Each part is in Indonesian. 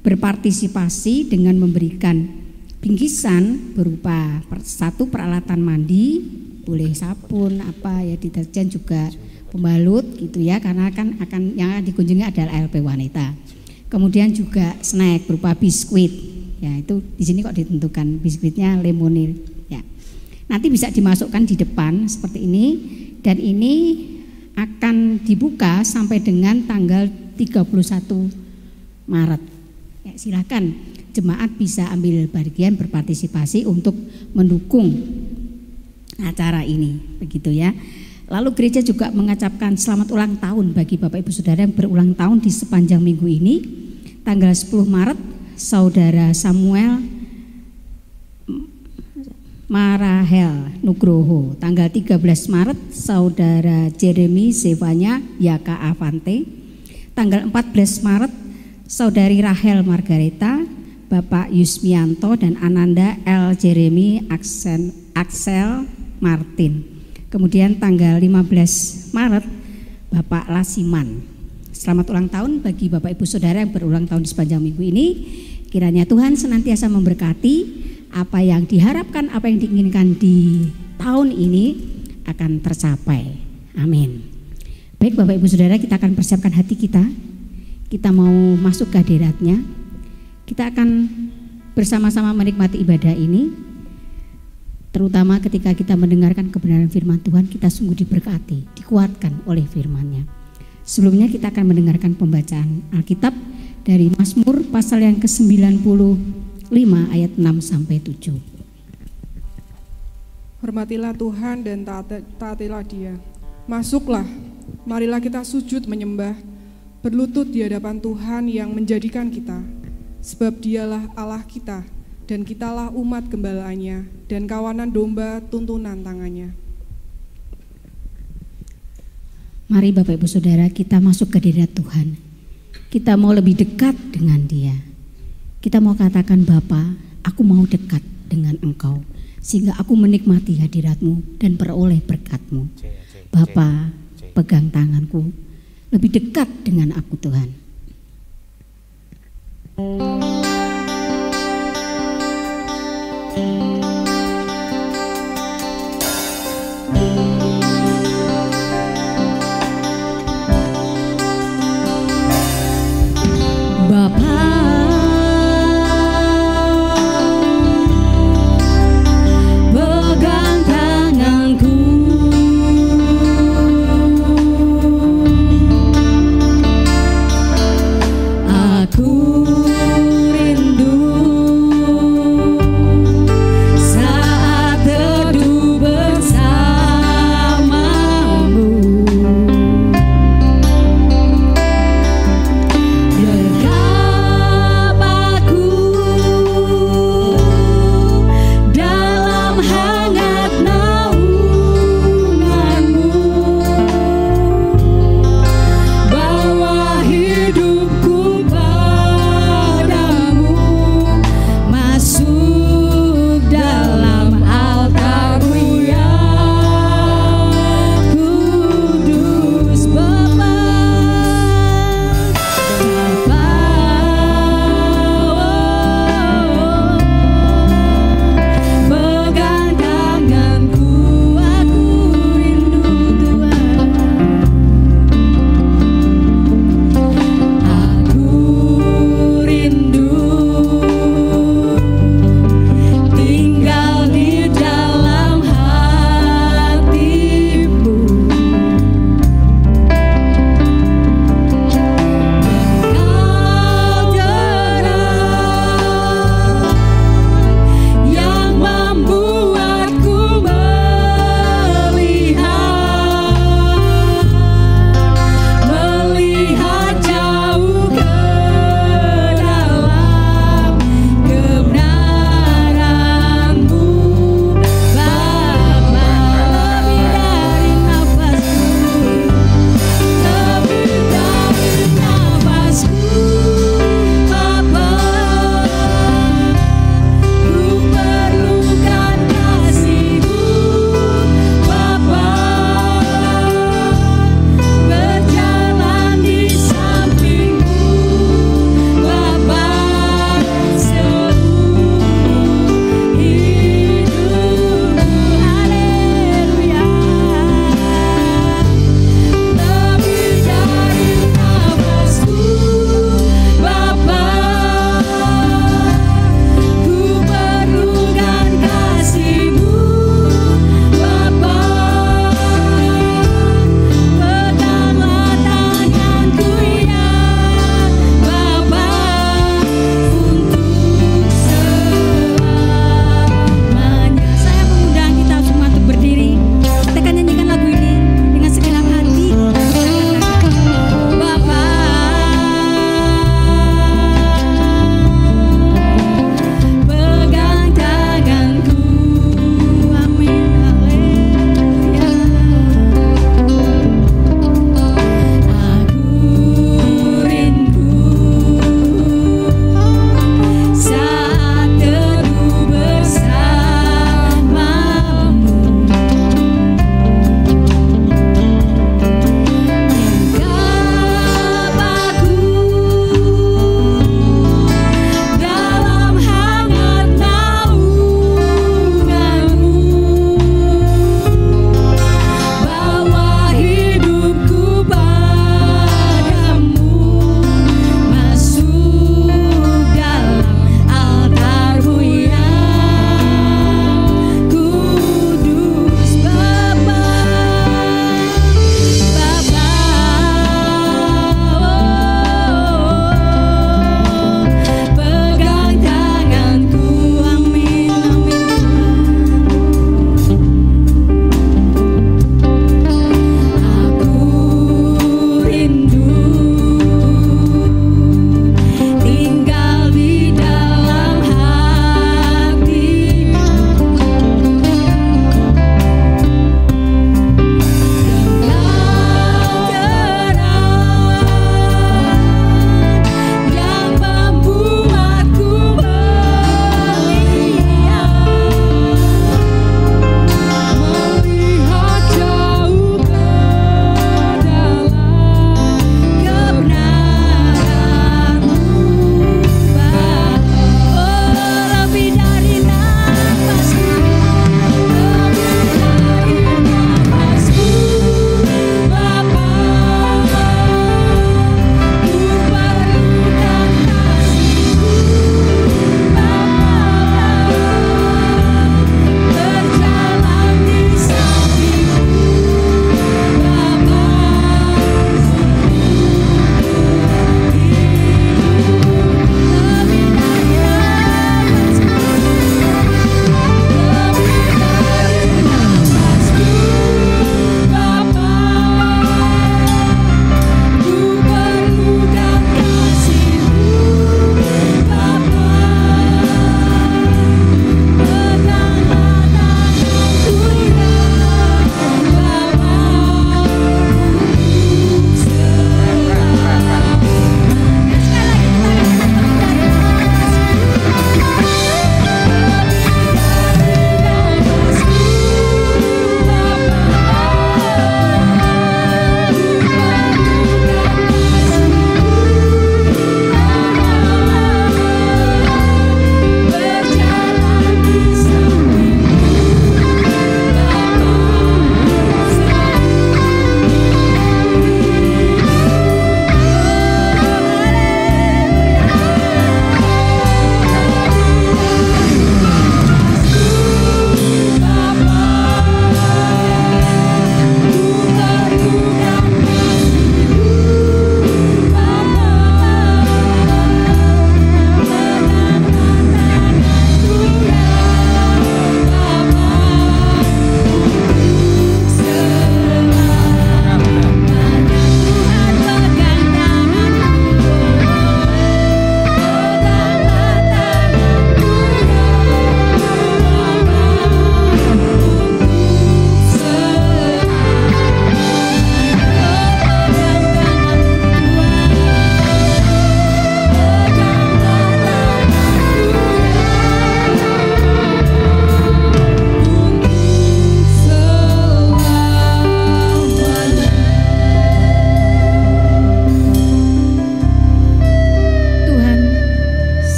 berpartisipasi dengan memberikan bingkisan berupa satu peralatan mandi, boleh sabun apa ya deterjen juga pembalut gitu ya karena kan akan yang dikunjungi adalah LP wanita. Kemudian juga snack berupa biskuit. Ya, itu di sini kok ditentukan biskuitnya lemonil ya. Nanti bisa dimasukkan di depan seperti ini dan ini akan dibuka sampai dengan tanggal 31 Maret. Ya, silakan jemaat bisa ambil bagian berpartisipasi untuk mendukung acara ini, begitu ya. Lalu gereja juga mengucapkan selamat ulang tahun bagi Bapak Ibu Saudara yang berulang tahun di sepanjang minggu ini. Tanggal 10 Maret, Saudara Samuel Marahel Nugroho. Tanggal 13 Maret, Saudara Jeremy Zevanya Yaka Avante. Tanggal 14 Maret, Saudari Rahel Margareta, Bapak Yusmianto dan Ananda L. Jeremy Axel, Axel Martin. Kemudian tanggal 15 Maret Bapak Lasiman. Selamat ulang tahun bagi Bapak Ibu Saudara yang berulang tahun di sepanjang minggu ini. Kiranya Tuhan senantiasa memberkati apa yang diharapkan, apa yang diinginkan di tahun ini akan tercapai. Amin. Baik Bapak Ibu Saudara, kita akan persiapkan hati kita. Kita mau masuk ke hadiratnya. Kita akan bersama-sama menikmati ibadah ini terutama ketika kita mendengarkan kebenaran firman Tuhan kita sungguh diberkati, dikuatkan oleh firman-Nya. Sebelumnya kita akan mendengarkan pembacaan Alkitab dari Mazmur pasal yang ke-95 ayat 6 sampai 7. Hormatilah Tuhan dan taatilah Dia. Masuklah, marilah kita sujud menyembah, berlutut di hadapan Tuhan yang menjadikan kita, sebab Dialah Allah kita dan kitalah umat gembalaannya dan kawanan domba tuntunan tangannya. Mari Bapak Ibu Saudara kita masuk ke diri Tuhan. Kita mau lebih dekat dengan dia. Kita mau katakan Bapa, aku mau dekat dengan engkau. Sehingga aku menikmati hadiratmu dan peroleh berkatmu. Bapa, pegang tanganku. Lebih dekat dengan aku Tuhan. Aku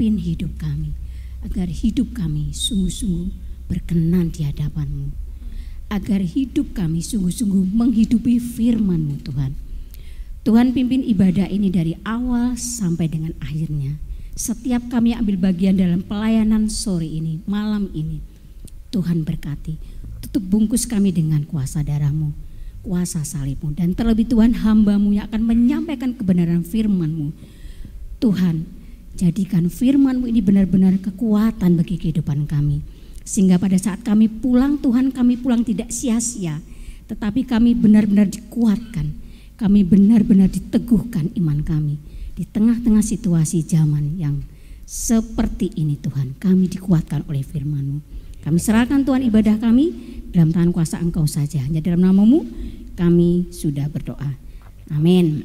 pimpin hidup kami, agar hidup kami sungguh-sungguh berkenan di hadapanmu. Agar hidup kami sungguh-sungguh menghidupi firman-Mu Tuhan. Tuhan pimpin ibadah ini dari awal sampai dengan akhirnya. Setiap kami ambil bagian dalam pelayanan sore ini, malam ini. Tuhan berkati, tutup bungkus kami dengan kuasa darahmu kuasa salibmu dan terlebih Tuhan hambamu yang akan menyampaikan kebenaran firmanmu Tuhan jadikan firmanmu ini benar-benar kekuatan bagi kehidupan kami sehingga pada saat kami pulang Tuhan kami pulang tidak sia-sia tetapi kami benar-benar dikuatkan kami benar-benar diteguhkan iman kami di tengah-tengah situasi zaman yang seperti ini Tuhan kami dikuatkan oleh firmanmu kami serahkan Tuhan ibadah kami dalam tangan kuasa Engkau saja. Hanya dalam namamu kami sudah berdoa. Amin.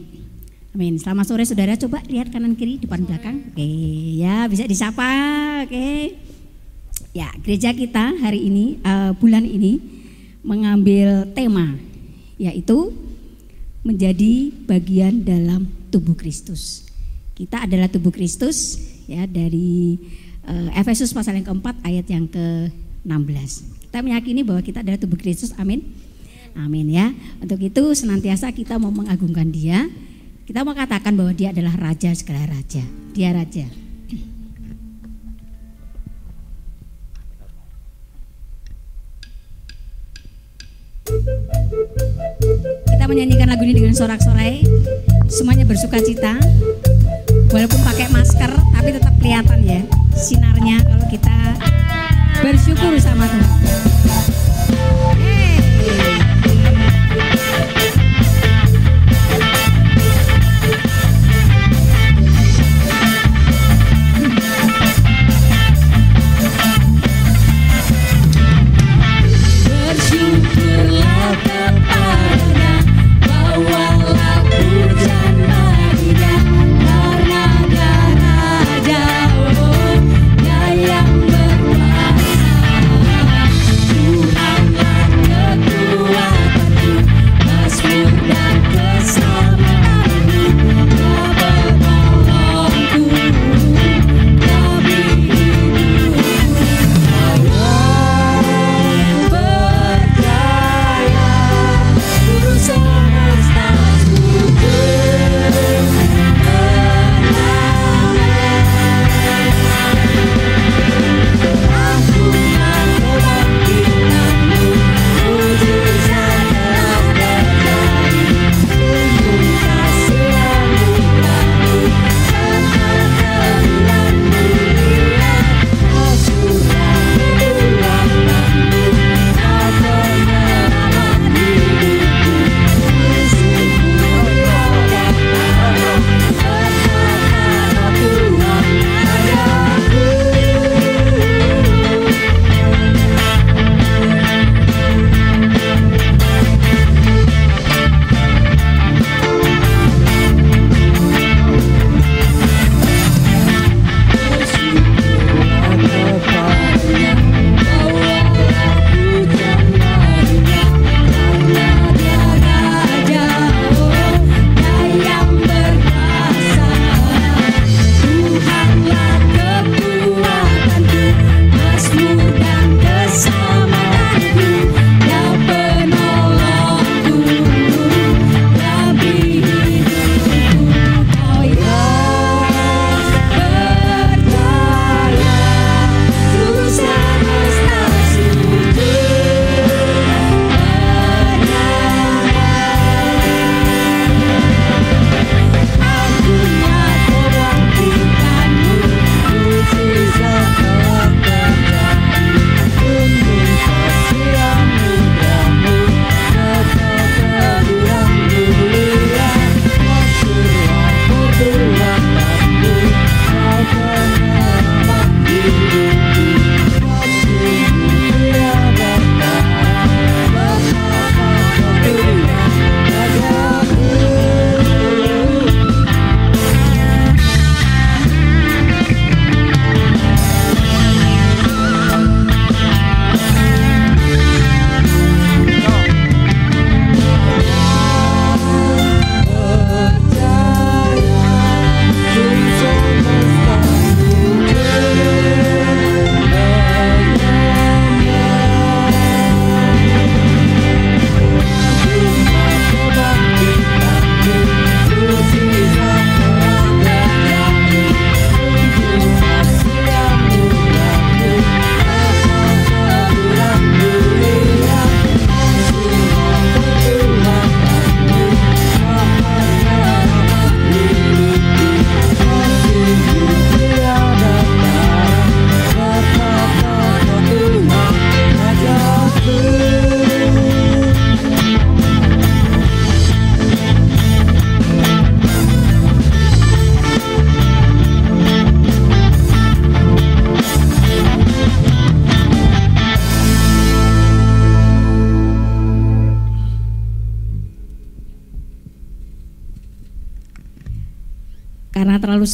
Amin. Selamat sore saudara. Coba lihat kanan kiri, depan belakang. Oke, ya bisa disapa. Oke. Ya, gereja kita hari ini, uh, bulan ini mengambil tema yaitu menjadi bagian dalam tubuh Kristus. Kita adalah tubuh Kristus ya dari uh, Efesus pasal yang keempat ayat yang ke 16. Kita meyakini bahwa kita adalah tubuh Kristus. Amin. Amin ya. Untuk itu senantiasa kita mau mengagungkan Dia. Kita mau katakan bahwa Dia adalah raja segala raja. Dia raja. Kita menyanyikan lagu ini dengan sorak-sorai. Semuanya bersuka cita. Walaupun pakai masker tapi tetap kelihatan ya sinarnya kalau kita bersyukur sama Tuhan. Karena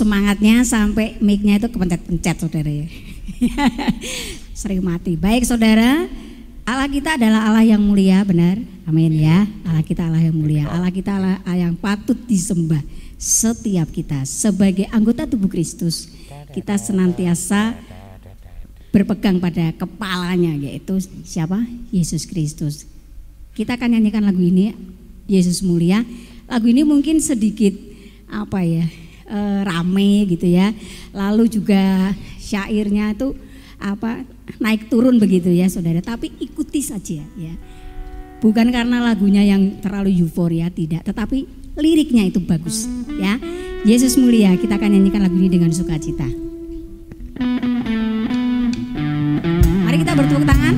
semangatnya sampai mic-nya itu kepencet-pencet saudara ya. Sering mati. Baik saudara, Allah kita adalah Allah yang mulia, benar? Amin ya. Allah kita Allah yang mulia. Allah kita Allah yang patut disembah setiap kita sebagai anggota tubuh Kristus. Kita senantiasa berpegang pada kepalanya yaitu siapa? Yesus Kristus. Kita akan nyanyikan lagu ini Yesus mulia. Lagu ini mungkin sedikit apa ya? E, rame gitu ya. Lalu juga syairnya itu apa naik turun begitu ya saudara. Tapi ikuti saja ya. Bukan karena lagunya yang terlalu euforia tidak. Tetapi liriknya itu bagus ya. Yesus mulia kita akan nyanyikan lagu ini dengan sukacita. Mari kita bertepuk tangan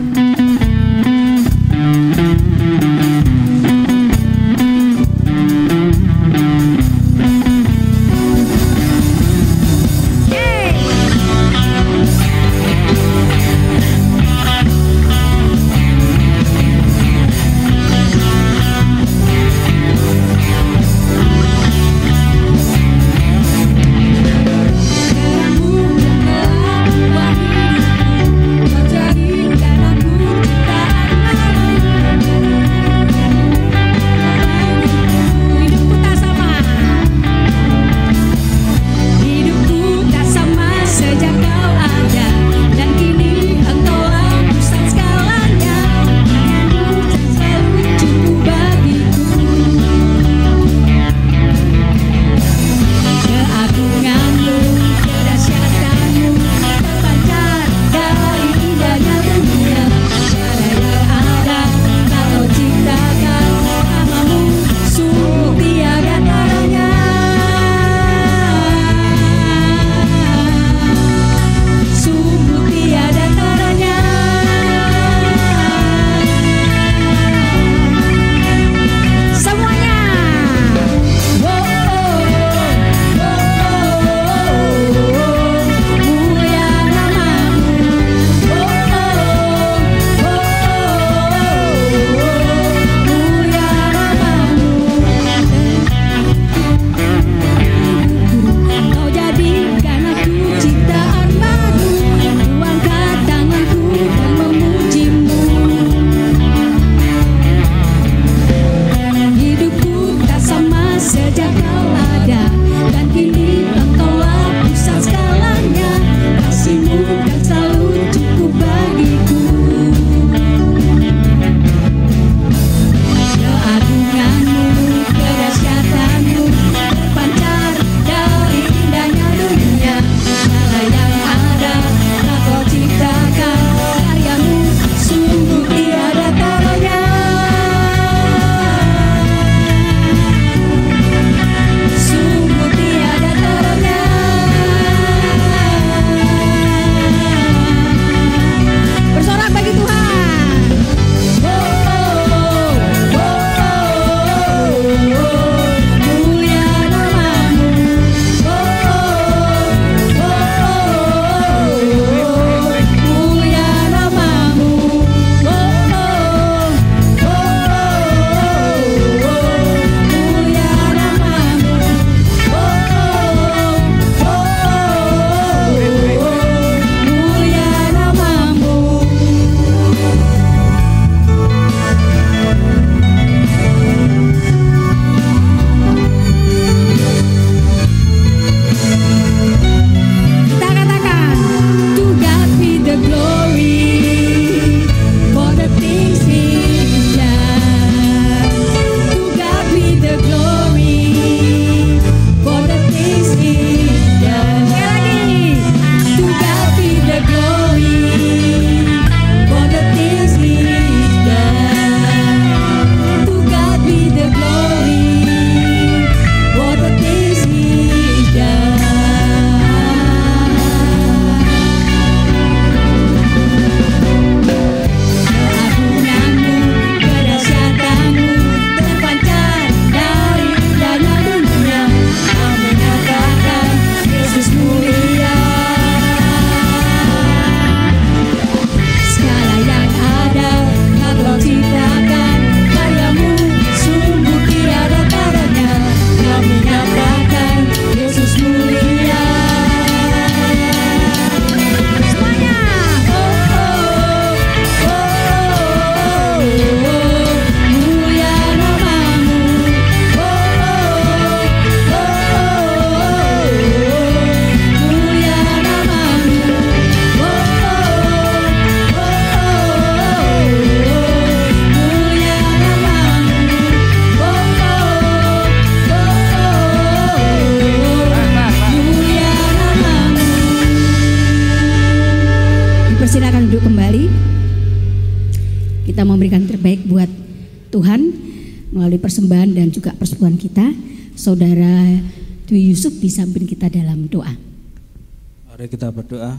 berdoa.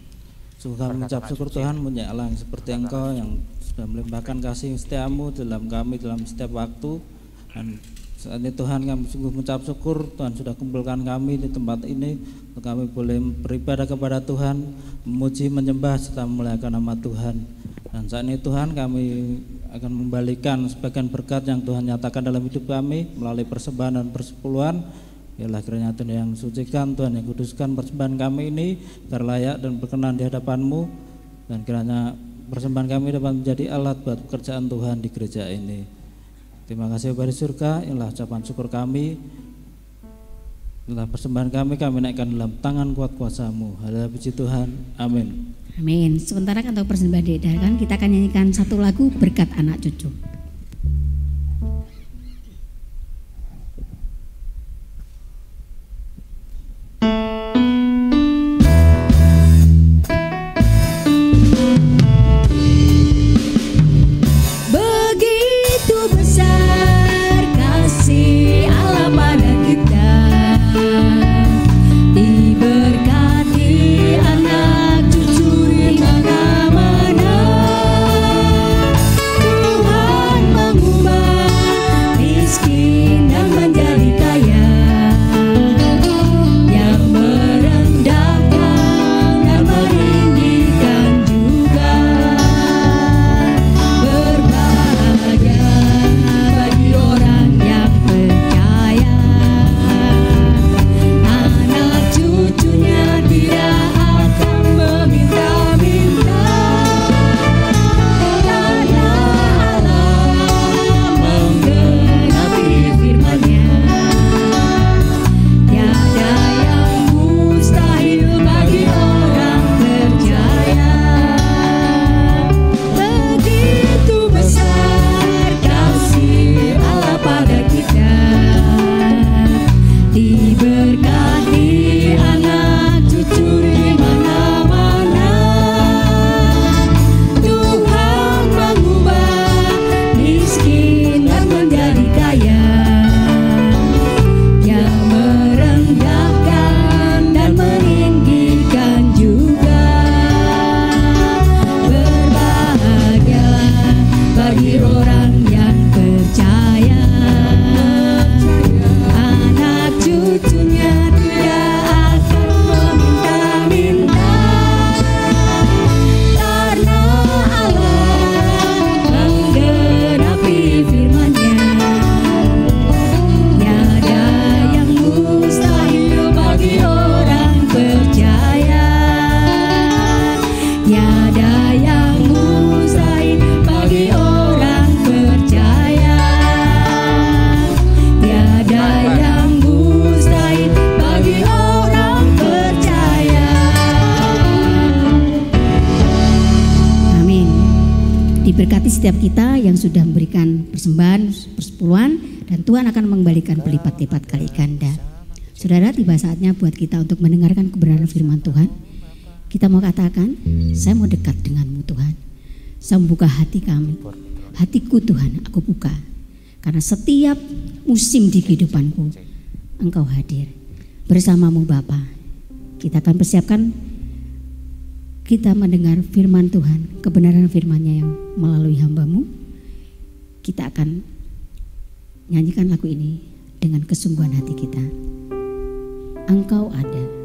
Sungguh kami mengucap syukur Tuhan punya Allah yang seperti Engkau yang sudah melimpahkan kasih setiamu dalam kami dalam setiap waktu. Dan saat ini Tuhan kami sungguh mengucap syukur Tuhan sudah kumpulkan kami di tempat ini. Untuk kami boleh beribadah kepada Tuhan memuji menyembah serta memuliakan nama Tuhan. Dan saat ini Tuhan kami akan membalikan sebagian berkat yang Tuhan nyatakan dalam hidup kami melalui persembahan dan persepuluhan Yalah kiranya Tuhan yang sucikan, Tuhan yang kuduskan persembahan kami ini terlayak dan berkenan di hadapanmu dan kiranya persembahan kami dapat menjadi alat buat pekerjaan Tuhan di gereja ini. Terima kasih Bapak surga, inilah ucapan syukur kami. Inilah persembahan kami, kami naikkan dalam tangan kuat kuasamu. Haleluya puji Tuhan. Amin. Amin. Sementara untuk persembahan diedarkan, kita akan nyanyikan satu lagu berkat anak cucu. Saudara, tiba saatnya buat kita untuk mendengarkan kebenaran firman Tuhan. Kita mau katakan, saya mau dekat denganmu Tuhan. Saya membuka hati kami. Hatiku Tuhan, aku buka. Karena setiap musim di kehidupanku, Engkau hadir. Bersamamu Bapa. Kita akan persiapkan kita mendengar firman Tuhan, kebenaran firman-Nya yang melalui hambamu, kita akan nyanyikan lagu ini dengan kesungguhan hati kita. Engkau ada.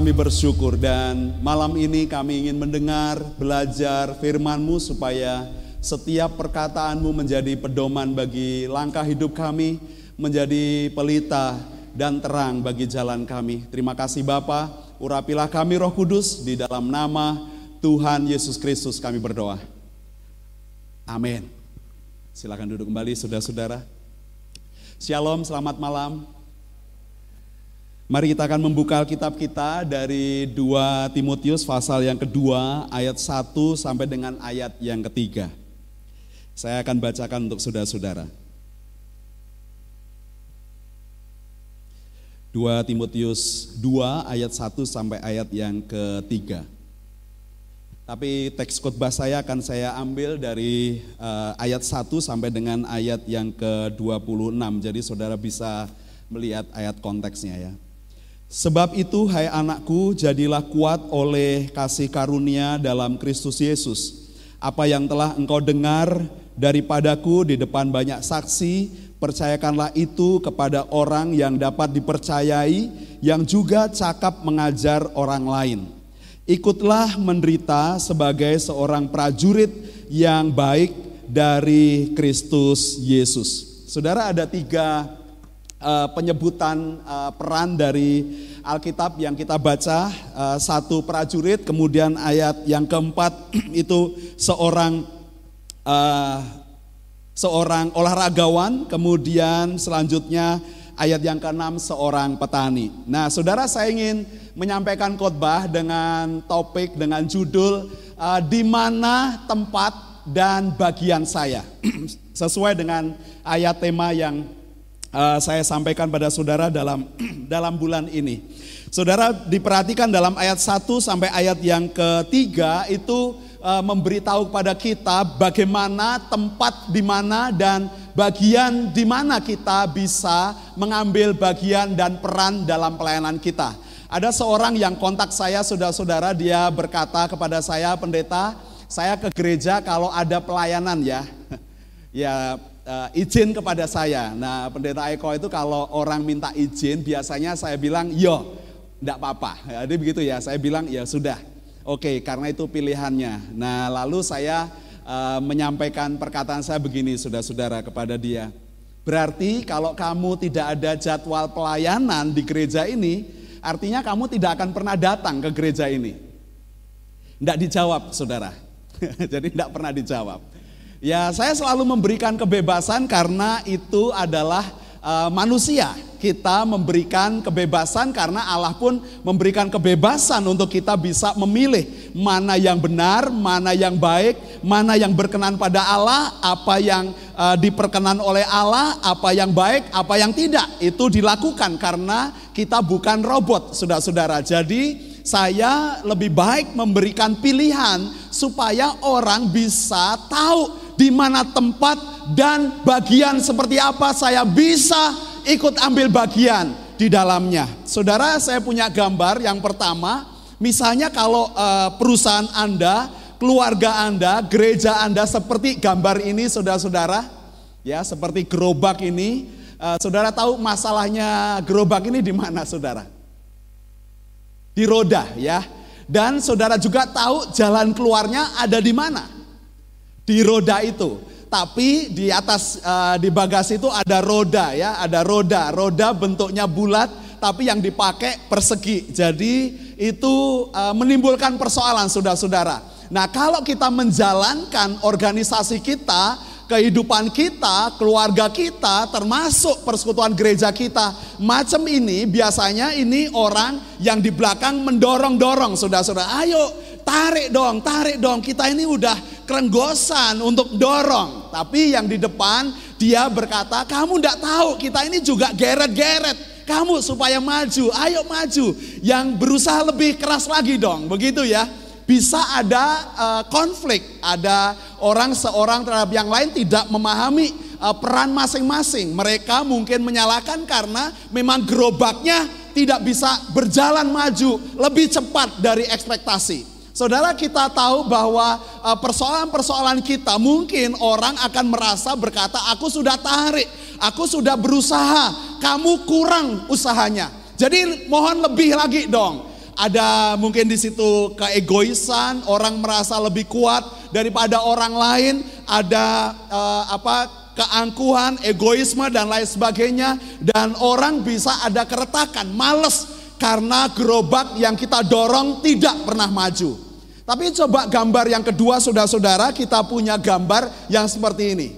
Kami bersyukur dan malam ini kami ingin mendengar, belajar firman-Mu supaya setiap perkataanmu menjadi pedoman bagi langkah hidup kami, menjadi pelita dan terang bagi jalan kami. Terima kasih Bapa, urapilah kami Roh Kudus di dalam nama Tuhan Yesus Kristus kami berdoa. Amin. Silakan duduk kembali saudara-saudara. Shalom, selamat malam. Mari kita akan membuka Alkitab kita dari 2 Timotius pasal yang kedua ayat 1 sampai dengan ayat yang ketiga. Saya akan bacakan untuk saudara-saudara. 2 Timotius 2 ayat 1 sampai ayat yang ketiga. Tapi teks khotbah saya akan saya ambil dari uh, ayat 1 sampai dengan ayat yang ke-26. Jadi saudara bisa melihat ayat konteksnya ya. Sebab itu hai anakku jadilah kuat oleh kasih karunia dalam Kristus Yesus. Apa yang telah engkau dengar daripadaku di depan banyak saksi, percayakanlah itu kepada orang yang dapat dipercayai, yang juga cakap mengajar orang lain. Ikutlah menderita sebagai seorang prajurit yang baik dari Kristus Yesus. Saudara ada tiga uh, penyebutan uh, peran dari Alkitab yang kita baca uh, satu prajurit kemudian ayat yang keempat itu seorang seorang olahragawan kemudian selanjutnya ayat yang keenam seorang petani. Nah, saudara saya ingin menyampaikan khotbah dengan topik dengan judul di mana tempat dan bagian saya. Sesuai dengan ayat tema yang uh, saya sampaikan pada saudara dalam dalam bulan ini. Saudara diperhatikan dalam ayat 1 sampai ayat yang ketiga itu uh, memberitahu kepada kita bagaimana tempat di mana dan bagian di mana kita bisa mengambil bagian dan peran dalam pelayanan kita. Ada seorang yang kontak saya saudara-saudara dia berkata kepada saya pendeta, saya ke gereja kalau ada pelayanan ya. ya uh, izin kepada saya. Nah, pendeta Eko itu kalau orang minta izin, biasanya saya bilang, yo, enggak apa-apa. Jadi begitu ya, saya bilang, ya sudah. Oke, karena itu pilihannya. Nah, lalu saya uh, menyampaikan perkataan saya begini, saudara-saudara, kepada dia. Berarti kalau kamu tidak ada jadwal pelayanan di gereja ini, artinya kamu tidak akan pernah datang ke gereja ini. Tidak dijawab, saudara. Jadi tidak pernah dijawab. Ya, saya selalu memberikan kebebasan karena itu adalah uh, manusia. Kita memberikan kebebasan karena Allah pun memberikan kebebasan untuk kita bisa memilih mana yang benar, mana yang baik, mana yang berkenan pada Allah, apa yang uh, diperkenan oleh Allah, apa yang baik, apa yang tidak. Itu dilakukan karena kita bukan robot, saudara-saudara. Jadi saya lebih baik memberikan pilihan supaya orang bisa tahu di mana tempat dan bagian seperti apa saya bisa ikut ambil bagian di dalamnya. Saudara, saya punya gambar yang pertama, misalnya kalau uh, perusahaan Anda, keluarga Anda, gereja Anda seperti gambar ini saudara-saudara, ya seperti gerobak ini, uh, saudara tahu masalahnya gerobak ini di mana saudara? Di roda ya. Dan saudara juga tahu jalan keluarnya ada di mana? Di roda itu. Tapi di atas uh, di bagasi itu ada roda ya, ada roda. Roda bentuknya bulat tapi yang dipakai persegi. Jadi itu uh, menimbulkan persoalan saudara-saudara. Nah, kalau kita menjalankan organisasi kita, kehidupan kita, keluarga kita, termasuk persekutuan gereja kita, macam ini biasanya ini orang yang di belakang mendorong-dorong saudara-saudara. Ayo tarik dong, tarik dong. Kita ini udah kerenggosan untuk dorong. Tapi yang di depan dia berkata, kamu tidak tahu kita ini juga geret-geret. Kamu supaya maju, ayo maju. Yang berusaha lebih keras lagi dong, begitu ya. Bisa ada uh, konflik, ada orang seorang terhadap yang lain tidak memahami uh, peran masing-masing. Mereka mungkin menyalahkan karena memang gerobaknya tidak bisa berjalan maju lebih cepat dari ekspektasi. Saudara kita tahu bahwa eh, persoalan-persoalan kita mungkin orang akan merasa berkata aku sudah tarik, aku sudah berusaha, kamu kurang usahanya. Jadi mohon lebih lagi dong. Ada mungkin di situ keegoisan, orang merasa lebih kuat daripada orang lain, ada uh, apa keangkuhan, egoisme dan lain sebagainya dan orang bisa ada keretakan, males karena gerobak yang kita dorong tidak pernah maju. Tapi coba gambar yang kedua saudara-saudara kita punya gambar yang seperti ini.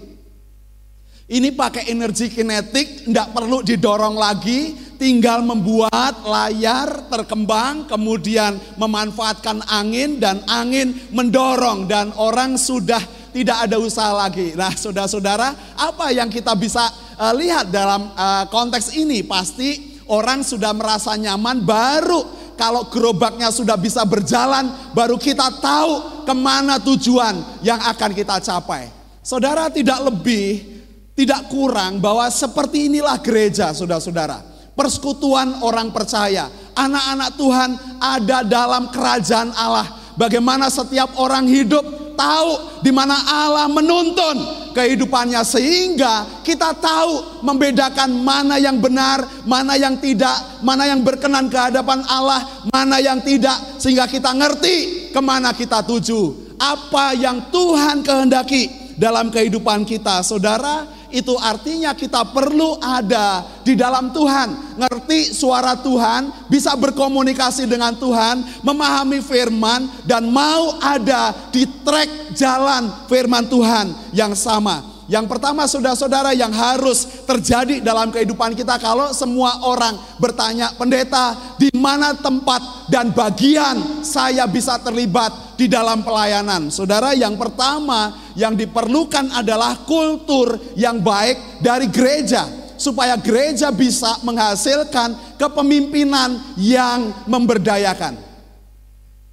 Ini pakai energi kinetik, tidak perlu didorong lagi, tinggal membuat layar terkembang, kemudian memanfaatkan angin dan angin mendorong dan orang sudah tidak ada usaha lagi. Nah, saudara-saudara, apa yang kita bisa uh, lihat dalam uh, konteks ini? Pasti orang sudah merasa nyaman baru kalau gerobaknya sudah bisa berjalan, baru kita tahu ke mana tujuan yang akan kita capai. Saudara tidak lebih tidak kurang bahwa seperti inilah gereja, saudara-saudara. Persekutuan orang percaya, anak-anak Tuhan ada dalam kerajaan Allah. Bagaimana setiap orang hidup tahu di mana Allah menuntun kehidupannya sehingga kita tahu membedakan mana yang benar, mana yang tidak, mana yang berkenan ke hadapan Allah, mana yang tidak sehingga kita ngerti ke mana kita tuju. Apa yang Tuhan kehendaki dalam kehidupan kita. Saudara, itu artinya kita perlu ada di dalam Tuhan, ngerti suara Tuhan, bisa berkomunikasi dengan Tuhan, memahami firman dan mau ada di trek jalan firman Tuhan yang sama. Yang pertama saudara-saudara yang harus terjadi dalam kehidupan kita kalau semua orang bertanya pendeta di mana tempat dan bagian saya bisa terlibat di dalam pelayanan. Saudara yang pertama yang diperlukan adalah kultur yang baik dari gereja supaya gereja bisa menghasilkan kepemimpinan yang memberdayakan.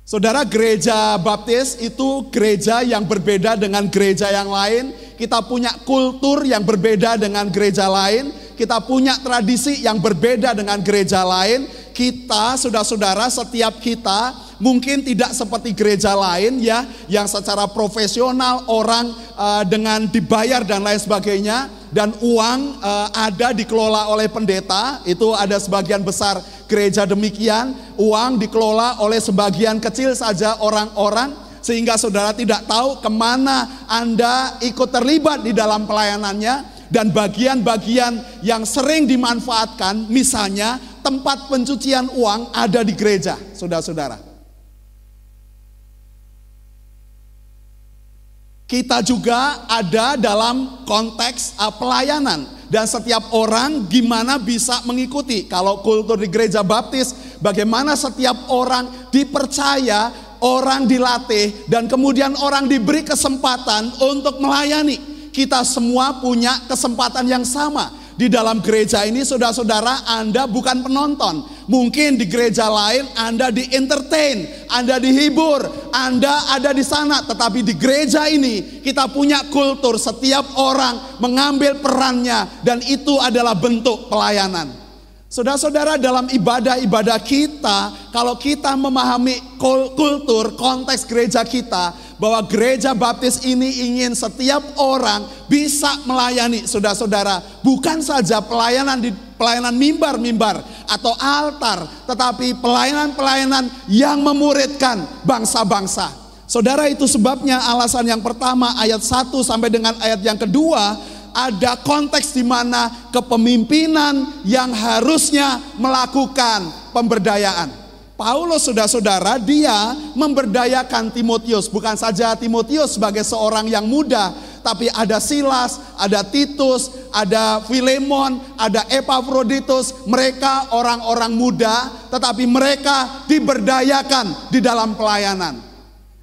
Saudara gereja baptis itu gereja yang berbeda dengan gereja yang lain kita punya kultur yang berbeda dengan gereja lain, kita punya tradisi yang berbeda dengan gereja lain. Kita, saudara-saudara, setiap kita mungkin tidak seperti gereja lain ya, yang secara profesional orang uh, dengan dibayar dan lain sebagainya dan uang uh, ada dikelola oleh pendeta, itu ada sebagian besar gereja demikian, uang dikelola oleh sebagian kecil saja orang-orang sehingga saudara tidak tahu ke mana Anda ikut terlibat di dalam pelayanannya dan bagian-bagian yang sering dimanfaatkan misalnya tempat pencucian uang ada di gereja saudara-saudara. Kita juga ada dalam konteks uh, pelayanan dan setiap orang gimana bisa mengikuti. Kalau kultur di gereja baptis, bagaimana setiap orang dipercaya orang dilatih, dan kemudian orang diberi kesempatan untuk melayani. Kita semua punya kesempatan yang sama. Di dalam gereja ini saudara-saudara Anda bukan penonton. Mungkin di gereja lain Anda di entertain, Anda dihibur, Anda ada di sana. Tetapi di gereja ini kita punya kultur setiap orang mengambil perannya dan itu adalah bentuk pelayanan. Saudara-saudara dalam ibadah-ibadah kita, kalau kita memahami kultur, konteks gereja kita, bahwa gereja baptis ini ingin setiap orang bisa melayani saudara-saudara. Bukan saja pelayanan di pelayanan mimbar-mimbar atau altar, tetapi pelayanan-pelayanan yang memuridkan bangsa-bangsa. Saudara itu sebabnya alasan yang pertama ayat 1 sampai dengan ayat yang kedua ada konteks di mana kepemimpinan yang harusnya melakukan pemberdayaan. Paulus saudara-saudara dia memberdayakan Timotius bukan saja Timotius sebagai seorang yang muda tapi ada Silas, ada Titus, ada Filemon, ada Epaphroditus, mereka orang-orang muda tetapi mereka diberdayakan di dalam pelayanan.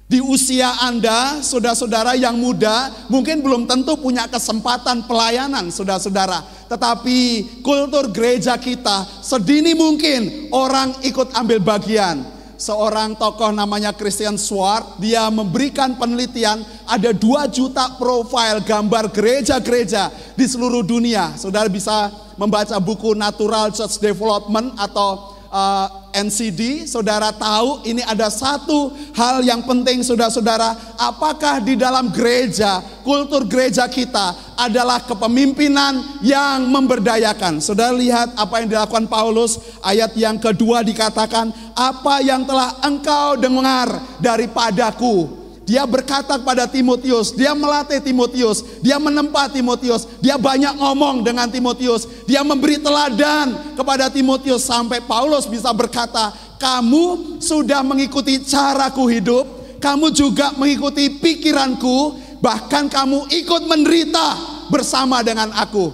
Di usia Anda, saudara-saudara yang muda, mungkin belum tentu punya kesempatan pelayanan, saudara-saudara. Tetapi kultur gereja kita, sedini mungkin orang ikut ambil bagian. Seorang tokoh namanya Christian Swart, dia memberikan penelitian ada 2 juta profil gambar gereja-gereja di seluruh dunia. Saudara bisa membaca buku Natural Church Development atau uh, eh, NCD, saudara tahu ini ada satu hal yang penting saudara-saudara, apakah di dalam gereja, kultur gereja kita adalah kepemimpinan yang memberdayakan. Saudara lihat apa yang dilakukan Paulus, ayat yang kedua dikatakan, apa yang telah engkau dengar daripadaku, Dia berkata kepada Timotius, dia melatih Timotius, dia menempa Timotius, dia banyak ngomong dengan Timotius, dia memberi teladan kepada Timotius sampai Paulus bisa berkata, "Kamu sudah mengikuti caraku hidup, kamu juga mengikuti pikiranku, bahkan kamu ikut menderita bersama dengan aku."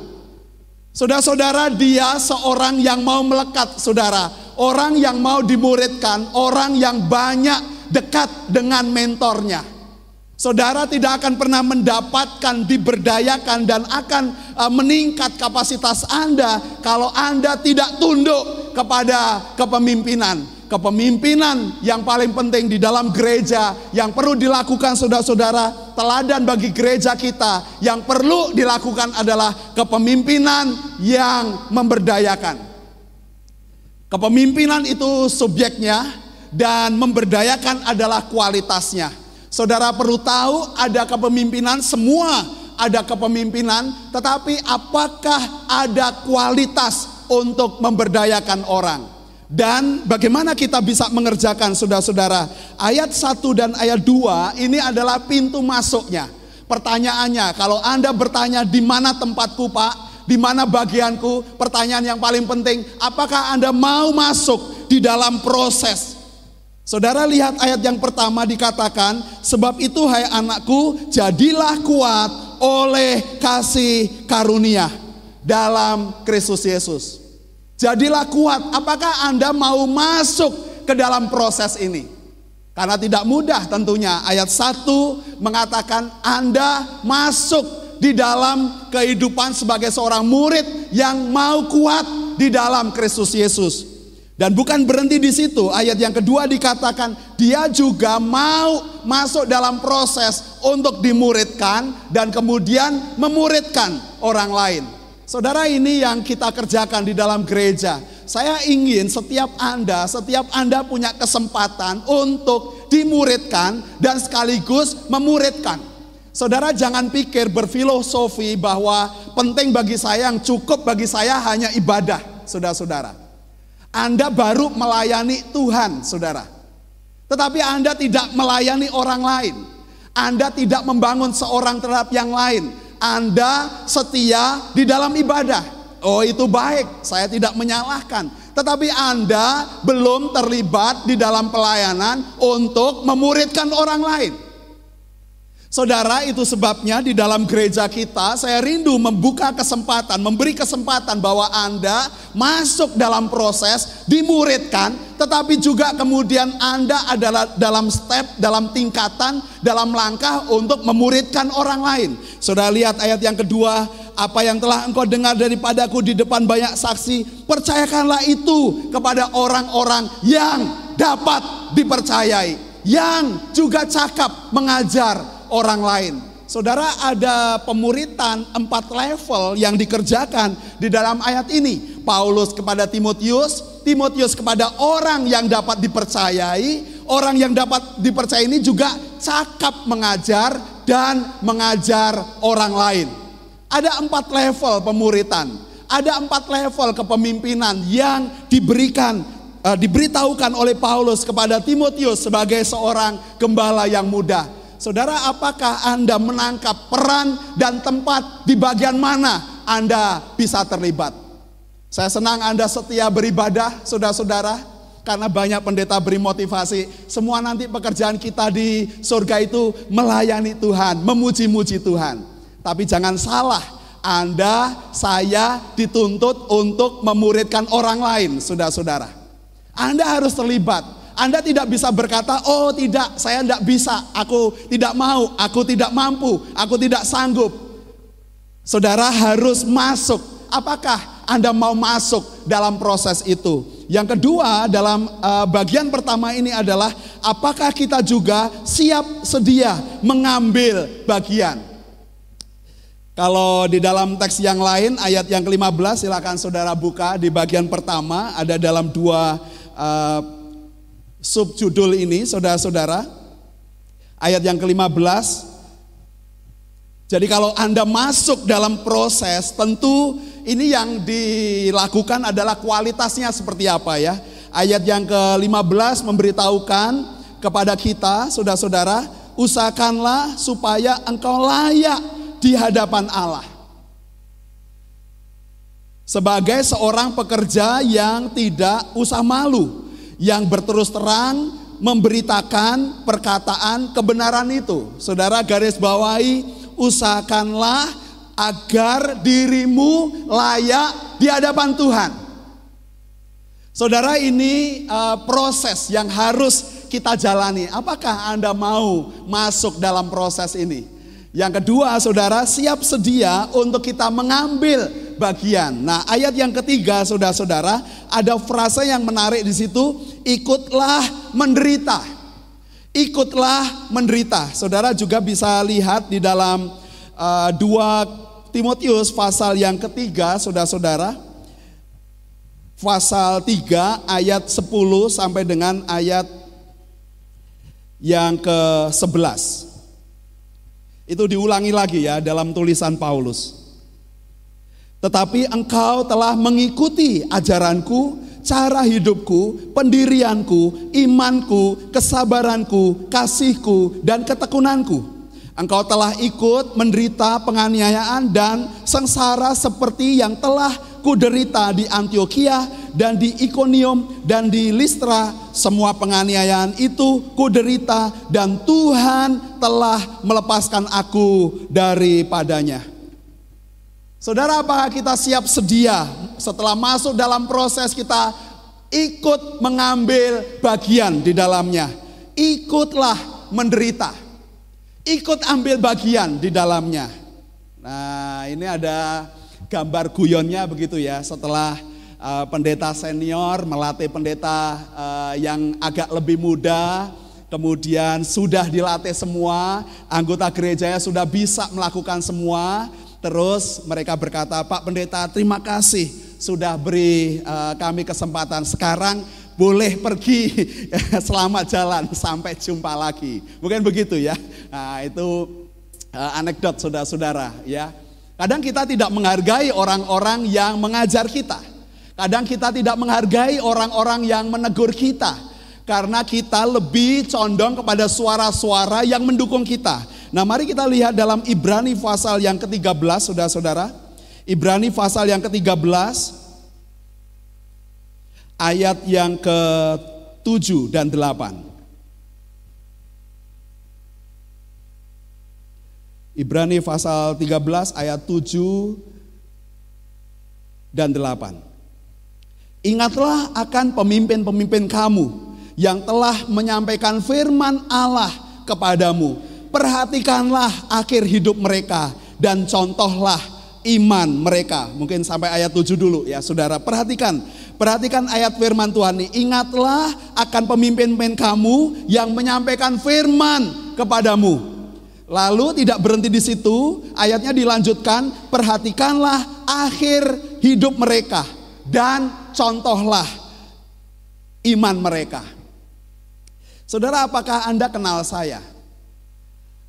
Saudara-saudara, dia seorang yang mau melekat, saudara, orang yang mau dimuridkan, orang yang banyak dekat dengan mentornya. Saudara tidak akan pernah mendapatkan, diberdayakan, dan akan uh, meningkat kapasitas Anda kalau Anda tidak tunduk kepada kepemimpinan. Kepemimpinan yang paling penting di dalam gereja yang perlu dilakukan saudara-saudara, teladan bagi gereja kita yang perlu dilakukan adalah kepemimpinan yang memberdayakan. Kepemimpinan itu subjeknya, dan memberdayakan adalah kualitasnya. Saudara perlu tahu ada kepemimpinan, semua ada kepemimpinan, tetapi apakah ada kualitas untuk memberdayakan orang? Dan bagaimana kita bisa mengerjakan saudara-saudara? Ayat 1 dan ayat 2 ini adalah pintu masuknya. Pertanyaannya, kalau Anda bertanya di mana tempatku Pak? Di mana bagianku? Pertanyaan yang paling penting, apakah Anda mau masuk di dalam proses Saudara lihat ayat yang pertama dikatakan, sebab itu hai anakku, jadilah kuat oleh kasih karunia dalam Kristus Yesus. Jadilah kuat. Apakah Anda mau masuk ke dalam proses ini? Karena tidak mudah tentunya. Ayat 1 mengatakan Anda masuk di dalam kehidupan sebagai seorang murid yang mau kuat di dalam Kristus Yesus. Dan bukan berhenti di situ. Ayat yang kedua dikatakan dia juga mau masuk dalam proses untuk dimuridkan dan kemudian memuridkan orang lain. Saudara ini yang kita kerjakan di dalam gereja. Saya ingin setiap Anda, setiap Anda punya kesempatan untuk dimuridkan dan sekaligus memuridkan. Saudara jangan pikir berfilosofi bahwa penting bagi saya yang cukup bagi saya hanya ibadah, saudara-saudara. Anda baru melayani Tuhan, saudara. Tetapi Anda tidak melayani orang lain. Anda tidak membangun seorang terhadap yang lain. Anda setia di dalam ibadah. Oh itu baik, saya tidak menyalahkan. Tetapi Anda belum terlibat di dalam pelayanan untuk memuridkan orang lain. Saudara, itu sebabnya di dalam gereja kita saya rindu membuka kesempatan, memberi kesempatan bahwa Anda masuk dalam proses dimuridkan, tetapi juga kemudian Anda adalah dalam step, dalam tingkatan, dalam langkah untuk memuridkan orang lain. Saudara lihat ayat yang kedua, apa yang telah engkau dengar daripadaku di depan banyak saksi, percayakanlah itu kepada orang-orang yang dapat dipercayai, yang juga cakap mengajar orang lain. Saudara ada pemuritan empat level yang dikerjakan di dalam ayat ini. Paulus kepada Timotius, Timotius kepada orang yang dapat dipercayai, orang yang dapat dipercayai ini juga cakap mengajar dan mengajar orang lain. Ada empat level pemuritan, ada empat level kepemimpinan yang diberikan uh, diberitahukan oleh Paulus kepada Timotius sebagai seorang gembala yang muda. Saudara, apakah Anda menangkap peran dan tempat di bagian mana Anda bisa terlibat? Saya senang Anda setia beribadah, saudara-saudara, karena banyak pendeta beri motivasi. Semua nanti pekerjaan kita di surga itu melayani Tuhan, memuji-muji Tuhan. Tapi jangan salah, Anda, saya dituntut untuk memuridkan orang lain, saudara-saudara. Anda harus terlibat. Anda tidak bisa berkata, "Oh, tidak, saya tidak bisa. Aku tidak mau, aku tidak mampu, aku tidak sanggup." Saudara harus masuk. Apakah Anda mau masuk dalam proses itu? Yang kedua, dalam uh, bagian pertama ini adalah apakah kita juga siap sedia mengambil bagian? Kalau di dalam teks yang lain ayat yang ke-15 silakan saudara buka di bagian pertama ada dalam dua uh, subjudul ini saudara-saudara. Ayat yang ke-15. Jadi kalau Anda masuk dalam proses tentu ini yang dilakukan adalah kualitasnya seperti apa ya. Ayat yang ke-15 memberitahukan kepada kita saudara-saudara usahakanlah supaya engkau layak di hadapan Allah. Sebagai seorang pekerja yang tidak usah malu, yang berterus terang memberitakan perkataan kebenaran itu. Saudara garis bawahi, usahakanlah agar dirimu layak di hadapan Tuhan. Saudara ini uh, proses yang harus kita jalani. Apakah Anda mau masuk dalam proses ini? Yang kedua, saudara siap sedia untuk kita mengambil bagian. Nah, ayat yang ketiga, saudara-saudara, ada frasa yang menarik di situ, ikutlah menderita. Ikutlah menderita. Saudara juga bisa lihat di dalam uh, 2 Timotius pasal yang ketiga, saudara-saudara. Pasal 3 ayat 10 sampai dengan ayat yang ke-11. Itu diulangi lagi ya dalam tulisan Paulus. Tetapi engkau telah mengikuti ajaranku, cara hidupku, pendirianku, imanku, kesabaranku, kasihku, dan ketekunanku. Engkau telah ikut menderita penganiayaan dan sengsara seperti yang telah kuderita di Antioquia dan di Ikonium dan di Listra. Semua penganiayaan itu kuderita dan Tuhan telah melepaskan aku daripadanya. Saudara, apakah kita siap sedia setelah masuk dalam proses kita ikut mengambil bagian di dalamnya? Ikutlah menderita. Ikut ambil bagian di dalamnya. Nah, ini ada gambar guyonnya begitu ya. Setelah uh, pendeta senior melatih pendeta uh, yang agak lebih muda, kemudian sudah dilatih semua, anggota gerejanya sudah bisa melakukan semua. Terus mereka berkata, Pak Pendeta terima kasih sudah beri uh, kami kesempatan. Sekarang boleh pergi selamat jalan sampai jumpa lagi. Mungkin begitu ya. Nah, itu anekdot saudara-saudara ya. Kadang kita tidak menghargai orang-orang yang mengajar kita. Kadang kita tidak menghargai orang-orang yang menegur kita. Karena kita lebih condong kepada suara-suara yang mendukung kita. Nah mari kita lihat dalam Ibrani pasal yang ke-13 saudara-saudara. Ibrani pasal yang ke-13 ayat yang ke-7 dan 8. Ibrani pasal 13 ayat 7 dan 8. Ingatlah akan pemimpin-pemimpin kamu yang telah menyampaikan firman Allah kepadamu. Perhatikanlah akhir hidup mereka dan contohlah iman mereka. Mungkin sampai ayat 7 dulu ya saudara. Perhatikan, perhatikan ayat firman Tuhan ini. Ingatlah akan pemimpin-pemimpin kamu yang menyampaikan firman kepadamu. Lalu tidak berhenti di situ, ayatnya dilanjutkan, perhatikanlah akhir hidup mereka dan contohlah iman mereka. Saudara, apakah Anda kenal saya?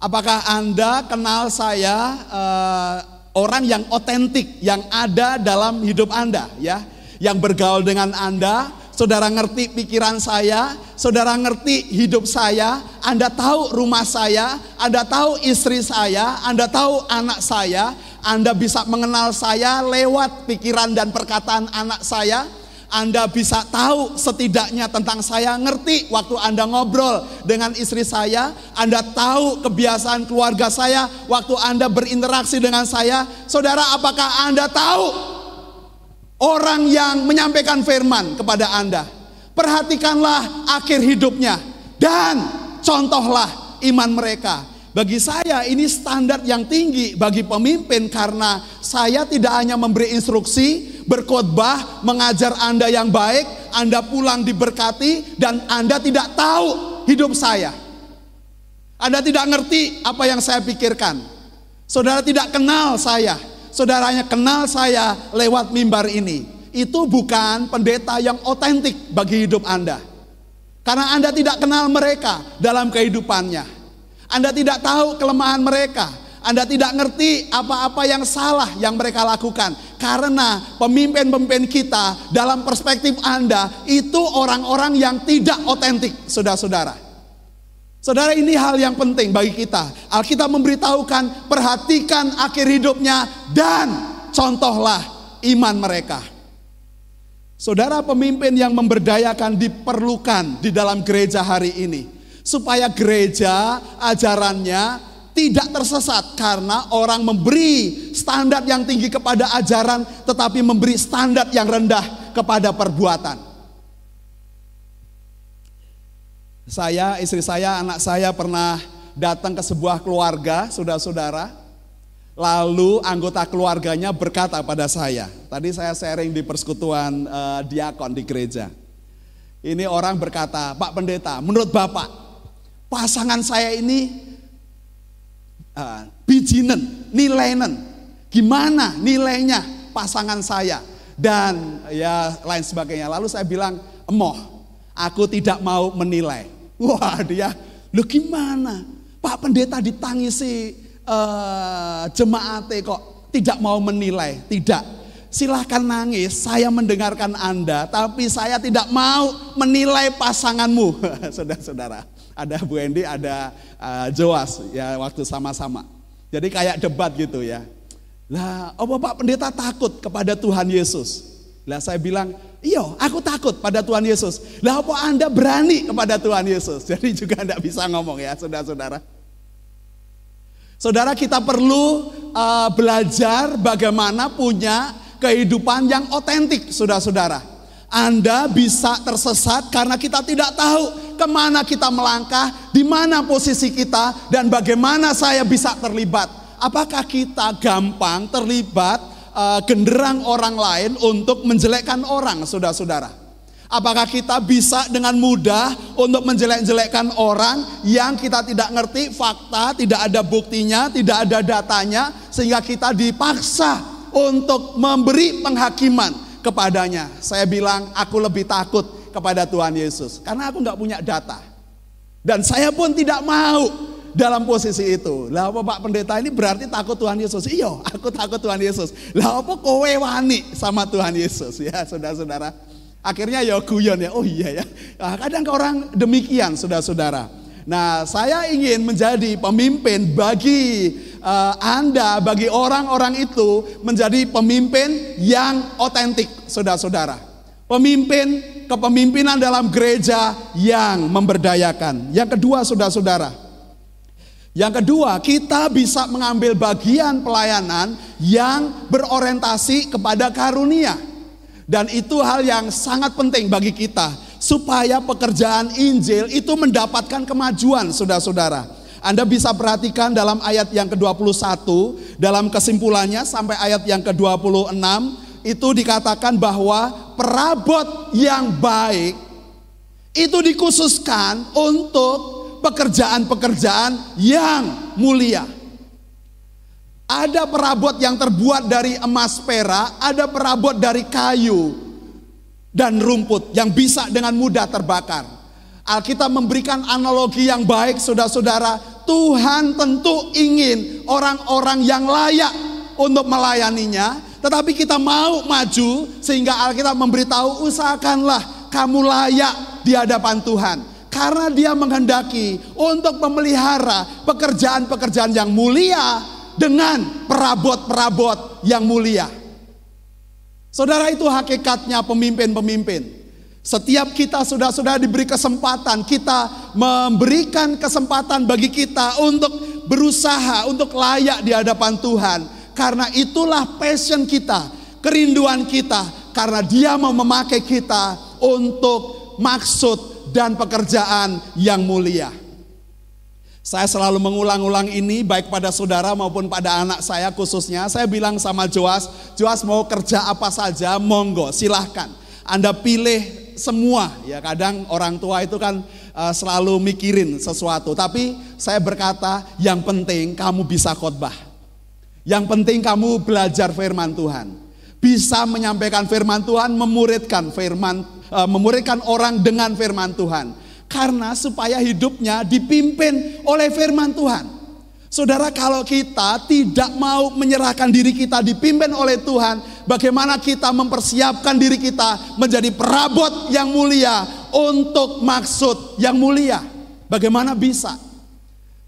Apakah Anda kenal saya uh, orang yang otentik yang ada dalam hidup Anda ya, yang bergaul dengan Anda, saudara ngerti pikiran saya, saudara ngerti hidup saya, Anda tahu rumah saya, Anda tahu istri saya, Anda tahu anak saya, Anda bisa mengenal saya lewat pikiran dan perkataan anak saya. Anda bisa tahu setidaknya tentang saya, ngerti waktu Anda ngobrol dengan istri saya, Anda tahu kebiasaan keluarga saya, waktu Anda berinteraksi dengan saya. Saudara, apakah Anda tahu orang yang menyampaikan firman kepada Anda. Perhatikanlah akhir hidupnya dan contohlah iman mereka. Bagi saya ini standar yang tinggi bagi pemimpin karena saya tidak hanya memberi instruksi, berkhotbah, mengajar Anda yang baik, Anda pulang diberkati dan Anda tidak tahu hidup saya. Anda tidak ngerti apa yang saya pikirkan. Saudara tidak kenal saya saudaranya kenal saya lewat mimbar ini. Itu bukan pendeta yang otentik bagi hidup Anda. Karena Anda tidak kenal mereka dalam kehidupannya. Anda tidak tahu kelemahan mereka. Anda tidak ngerti apa-apa yang salah yang mereka lakukan. Karena pemimpin-pemimpin kita dalam perspektif Anda itu orang-orang yang tidak otentik, saudara-saudara. Saudara ini hal yang penting bagi kita. Alkitab memberitahukan perhatikan akhir hidupnya dan contohlah iman mereka. Saudara pemimpin yang memberdayakan diperlukan di dalam gereja hari ini. Supaya gereja ajarannya tidak tersesat karena orang memberi standar yang tinggi kepada ajaran tetapi memberi standar yang rendah kepada perbuatan. Saya, istri saya, anak saya pernah datang ke sebuah keluarga, saudara-saudara, Lalu anggota keluarganya berkata pada saya, tadi saya sharing di persekutuan uh, diakon di gereja. Ini orang berkata, Pak Pendeta, menurut Bapak, pasangan saya ini uh, bijinen, nilainen. Gimana nilainya pasangan saya? Dan ya lain sebagainya. Lalu saya bilang, emoh, aku tidak mau menilai. Wah dia, lu gimana? Pak Pendeta ditangisi uh, jemaat kok tidak mau menilai, tidak. Silahkan nangis, saya mendengarkan Anda, tapi saya tidak mau menilai pasanganmu. Saudara-saudara, ada Bu Endi, ada uh, Joas, ya waktu sama-sama. Jadi kayak debat gitu ya. Lah, apa Pak Pendeta takut kepada Tuhan Yesus? Lah saya bilang, iya aku takut pada Tuhan Yesus. Lah apa Anda berani kepada Tuhan Yesus? Jadi juga Anda bisa ngomong ya saudara-saudara. Saudara kita perlu uh, belajar bagaimana punya kehidupan yang otentik, saudara-saudara. Anda bisa tersesat karena kita tidak tahu ke mana kita melangkah, di mana posisi kita, dan bagaimana saya bisa terlibat. Apakah kita gampang terlibat uh, genderang orang lain untuk menjelekkan orang, saudara-saudara? Apakah kita bisa dengan mudah untuk menjelek-jelekkan orang yang kita tidak ngerti fakta, tidak ada buktinya, tidak ada datanya, sehingga kita dipaksa untuk memberi penghakiman kepadanya. Saya bilang, aku lebih takut kepada Tuhan Yesus karena aku nggak punya data, dan saya pun tidak mau dalam posisi itu. Lah apa Pak Pendeta ini berarti takut Tuhan Yesus? Iya, aku takut Tuhan Yesus. Lah apa kowe wani sama Tuhan Yesus ya, saudara-saudara? Akhirnya ya guyon ya, oh iya ya. Nah, kadang orang demikian saudara-saudara. Nah saya ingin menjadi pemimpin bagi uh, Anda, bagi orang-orang itu menjadi pemimpin yang otentik saudara-saudara. Pemimpin kepemimpinan dalam gereja yang memberdayakan. Yang kedua saudara-saudara. Yang kedua, kita bisa mengambil bagian pelayanan yang berorientasi kepada karunia. Dan itu hal yang sangat penting bagi kita supaya pekerjaan Injil itu mendapatkan kemajuan saudara-saudara. Anda bisa perhatikan dalam ayat yang ke-21 dalam kesimpulannya sampai ayat yang ke-26 itu dikatakan bahwa perabot yang baik itu dikhususkan untuk pekerjaan-pekerjaan yang mulia. Ada perabot yang terbuat dari emas perak, ada perabot dari kayu dan rumput yang bisa dengan mudah terbakar. Alkitab memberikan analogi yang baik saudara-saudara. Tuhan tentu ingin orang-orang yang layak untuk melayaninya. Tetapi kita mau maju sehingga Alkitab memberitahu usahakanlah kamu layak di hadapan Tuhan. Karena dia menghendaki untuk memelihara pekerjaan-pekerjaan yang mulia dengan perabot-perabot yang mulia. Saudara itu hakikatnya pemimpin-pemimpin. Setiap kita sudah-sudah diberi kesempatan, kita memberikan kesempatan bagi kita untuk berusaha, untuk layak di hadapan Tuhan. Karena itulah passion kita, kerinduan kita. Karena dia mau memakai kita untuk maksud dan pekerjaan yang mulia. Saya selalu mengulang-ulang ini baik pada saudara maupun pada anak saya khususnya. Saya bilang sama Joas, Joas mau kerja apa saja, monggo silahkan. Anda pilih semua. Ya kadang orang tua itu kan uh, selalu mikirin sesuatu. Tapi saya berkata yang penting kamu bisa khotbah. Yang penting kamu belajar firman Tuhan. Bisa menyampaikan firman Tuhan, memuridkan firman, uh, memuridkan orang dengan firman Tuhan karena supaya hidupnya dipimpin oleh firman Tuhan. Saudara kalau kita tidak mau menyerahkan diri kita dipimpin oleh Tuhan, bagaimana kita mempersiapkan diri kita menjadi perabot yang mulia untuk maksud yang mulia. Bagaimana bisa?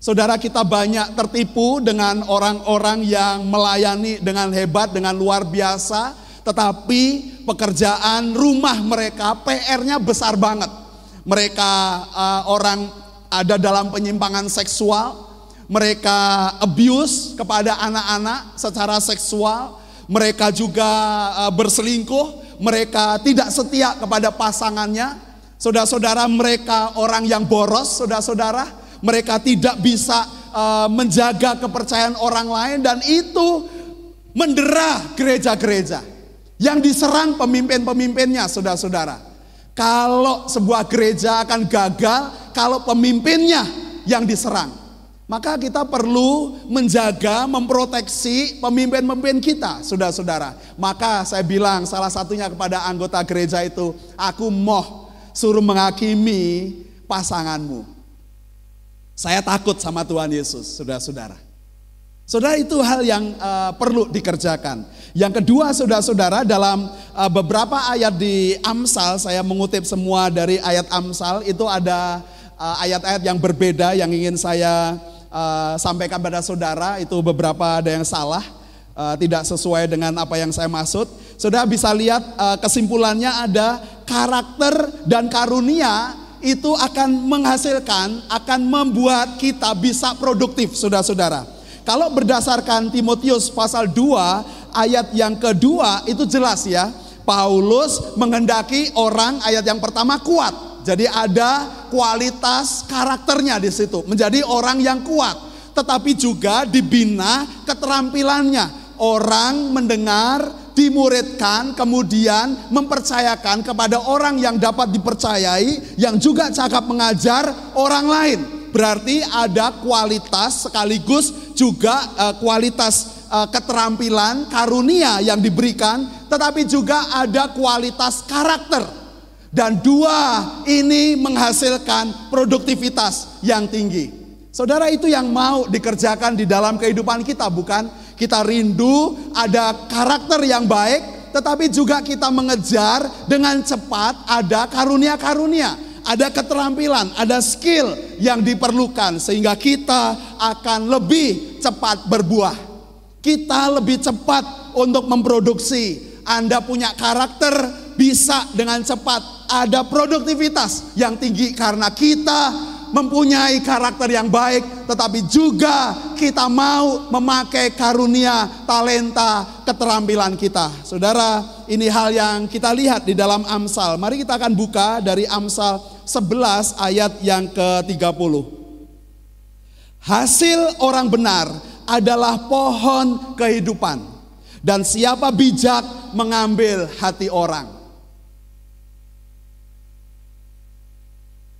Saudara kita banyak tertipu dengan orang-orang yang melayani dengan hebat, dengan luar biasa, tetapi pekerjaan rumah mereka PR-nya besar banget. Mereka uh, orang ada dalam penyimpangan seksual, mereka abuse kepada anak-anak secara seksual, mereka juga uh, berselingkuh, mereka tidak setia kepada pasangannya. Saudara-saudara, mereka orang yang boros, saudara-saudara, mereka tidak bisa uh, menjaga kepercayaan orang lain dan itu mendera gereja-gereja yang diserang pemimpin-pemimpinnya, saudara-saudara. Kalau sebuah gereja akan gagal kalau pemimpinnya yang diserang. Maka kita perlu menjaga, memproteksi pemimpin-pemimpin kita, saudara-saudara. Maka saya bilang salah satunya kepada anggota gereja itu, aku mau suruh menghakimi pasanganmu. Saya takut sama Tuhan Yesus, saudara-saudara. Saudara itu hal yang uh, perlu dikerjakan. Yang kedua saudara-saudara dalam uh, beberapa ayat di Amsal, saya mengutip semua dari ayat Amsal, itu ada eh, ayat-ayat uh, yang berbeda yang ingin saya uh, sampaikan pada saudara, itu beberapa ada yang salah, uh, tidak sesuai dengan apa yang saya maksud. Saudara bisa lihat uh, kesimpulannya ada karakter dan karunia itu akan menghasilkan, akan membuat kita bisa produktif saudara-saudara. Kalau berdasarkan Timotius pasal 2 ayat yang kedua itu jelas ya. Paulus menghendaki orang ayat yang pertama kuat. Jadi ada kualitas karakternya di situ, menjadi orang yang kuat, tetapi juga dibina keterampilannya. Orang mendengar, dimuridkan, kemudian mempercayakan kepada orang yang dapat dipercayai, yang juga cakap mengajar orang lain. Berarti ada kualitas sekaligus juga uh, kualitas uh, keterampilan, karunia yang diberikan, tetapi juga ada kualitas karakter. Dan dua ini menghasilkan produktivitas yang tinggi. Saudara itu yang mau dikerjakan di dalam kehidupan kita bukan? Kita rindu ada karakter yang baik, tetapi juga kita mengejar dengan cepat ada karunia-karunia ada keterampilan, ada skill yang diperlukan sehingga kita akan lebih cepat berbuah. Kita lebih cepat untuk memproduksi. Anda punya karakter bisa dengan cepat ada produktivitas yang tinggi karena kita mempunyai karakter yang baik, tetapi juga kita mau memakai karunia, talenta, keterampilan kita. Saudara, ini hal yang kita lihat di dalam Amsal. Mari kita akan buka dari Amsal 11 ayat yang ke-30. Hasil orang benar adalah pohon kehidupan dan siapa bijak mengambil hati orang.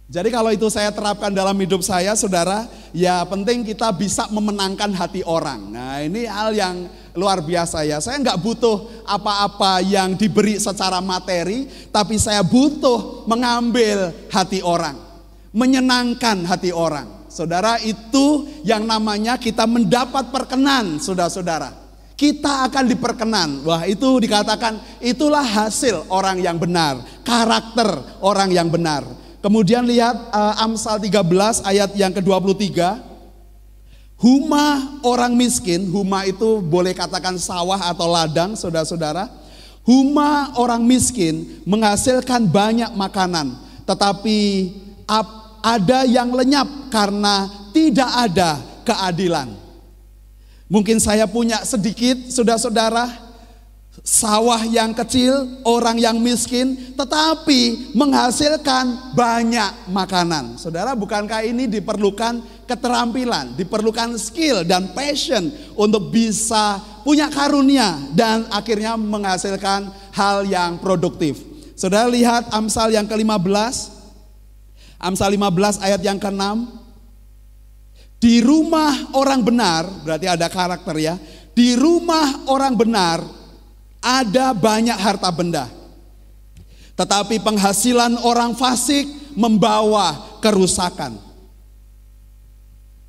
Jadi kalau itu saya terapkan dalam hidup saya, saudara, ya penting kita bisa memenangkan hati orang. Nah ini hal yang luar biasa ya. Saya nggak butuh apa-apa yang diberi secara materi, tapi saya butuh mengambil hati orang, menyenangkan hati orang. Saudara itu yang namanya kita mendapat perkenan, saudara-saudara. Kita akan diperkenan. Wah itu dikatakan itulah hasil orang yang benar, karakter orang yang benar. Kemudian lihat uh, Amsal 13 ayat yang ke-23. Huma orang miskin, huma itu boleh katakan sawah atau ladang, saudara-saudara. Huma orang miskin menghasilkan banyak makanan, tetapi ada yang lenyap karena tidak ada keadilan. Mungkin saya punya sedikit, saudara-saudara, sawah yang kecil, orang yang miskin, tetapi menghasilkan banyak makanan. Saudara, bukankah ini diperlukan keterampilan, diperlukan skill dan passion untuk bisa punya karunia dan akhirnya menghasilkan hal yang produktif. Saudara lihat Amsal yang ke-15. Amsal 15 ayat yang ke-6. Di rumah orang benar, berarti ada karakter ya. Di rumah orang benar ada banyak harta benda. Tetapi penghasilan orang fasik membawa kerusakan.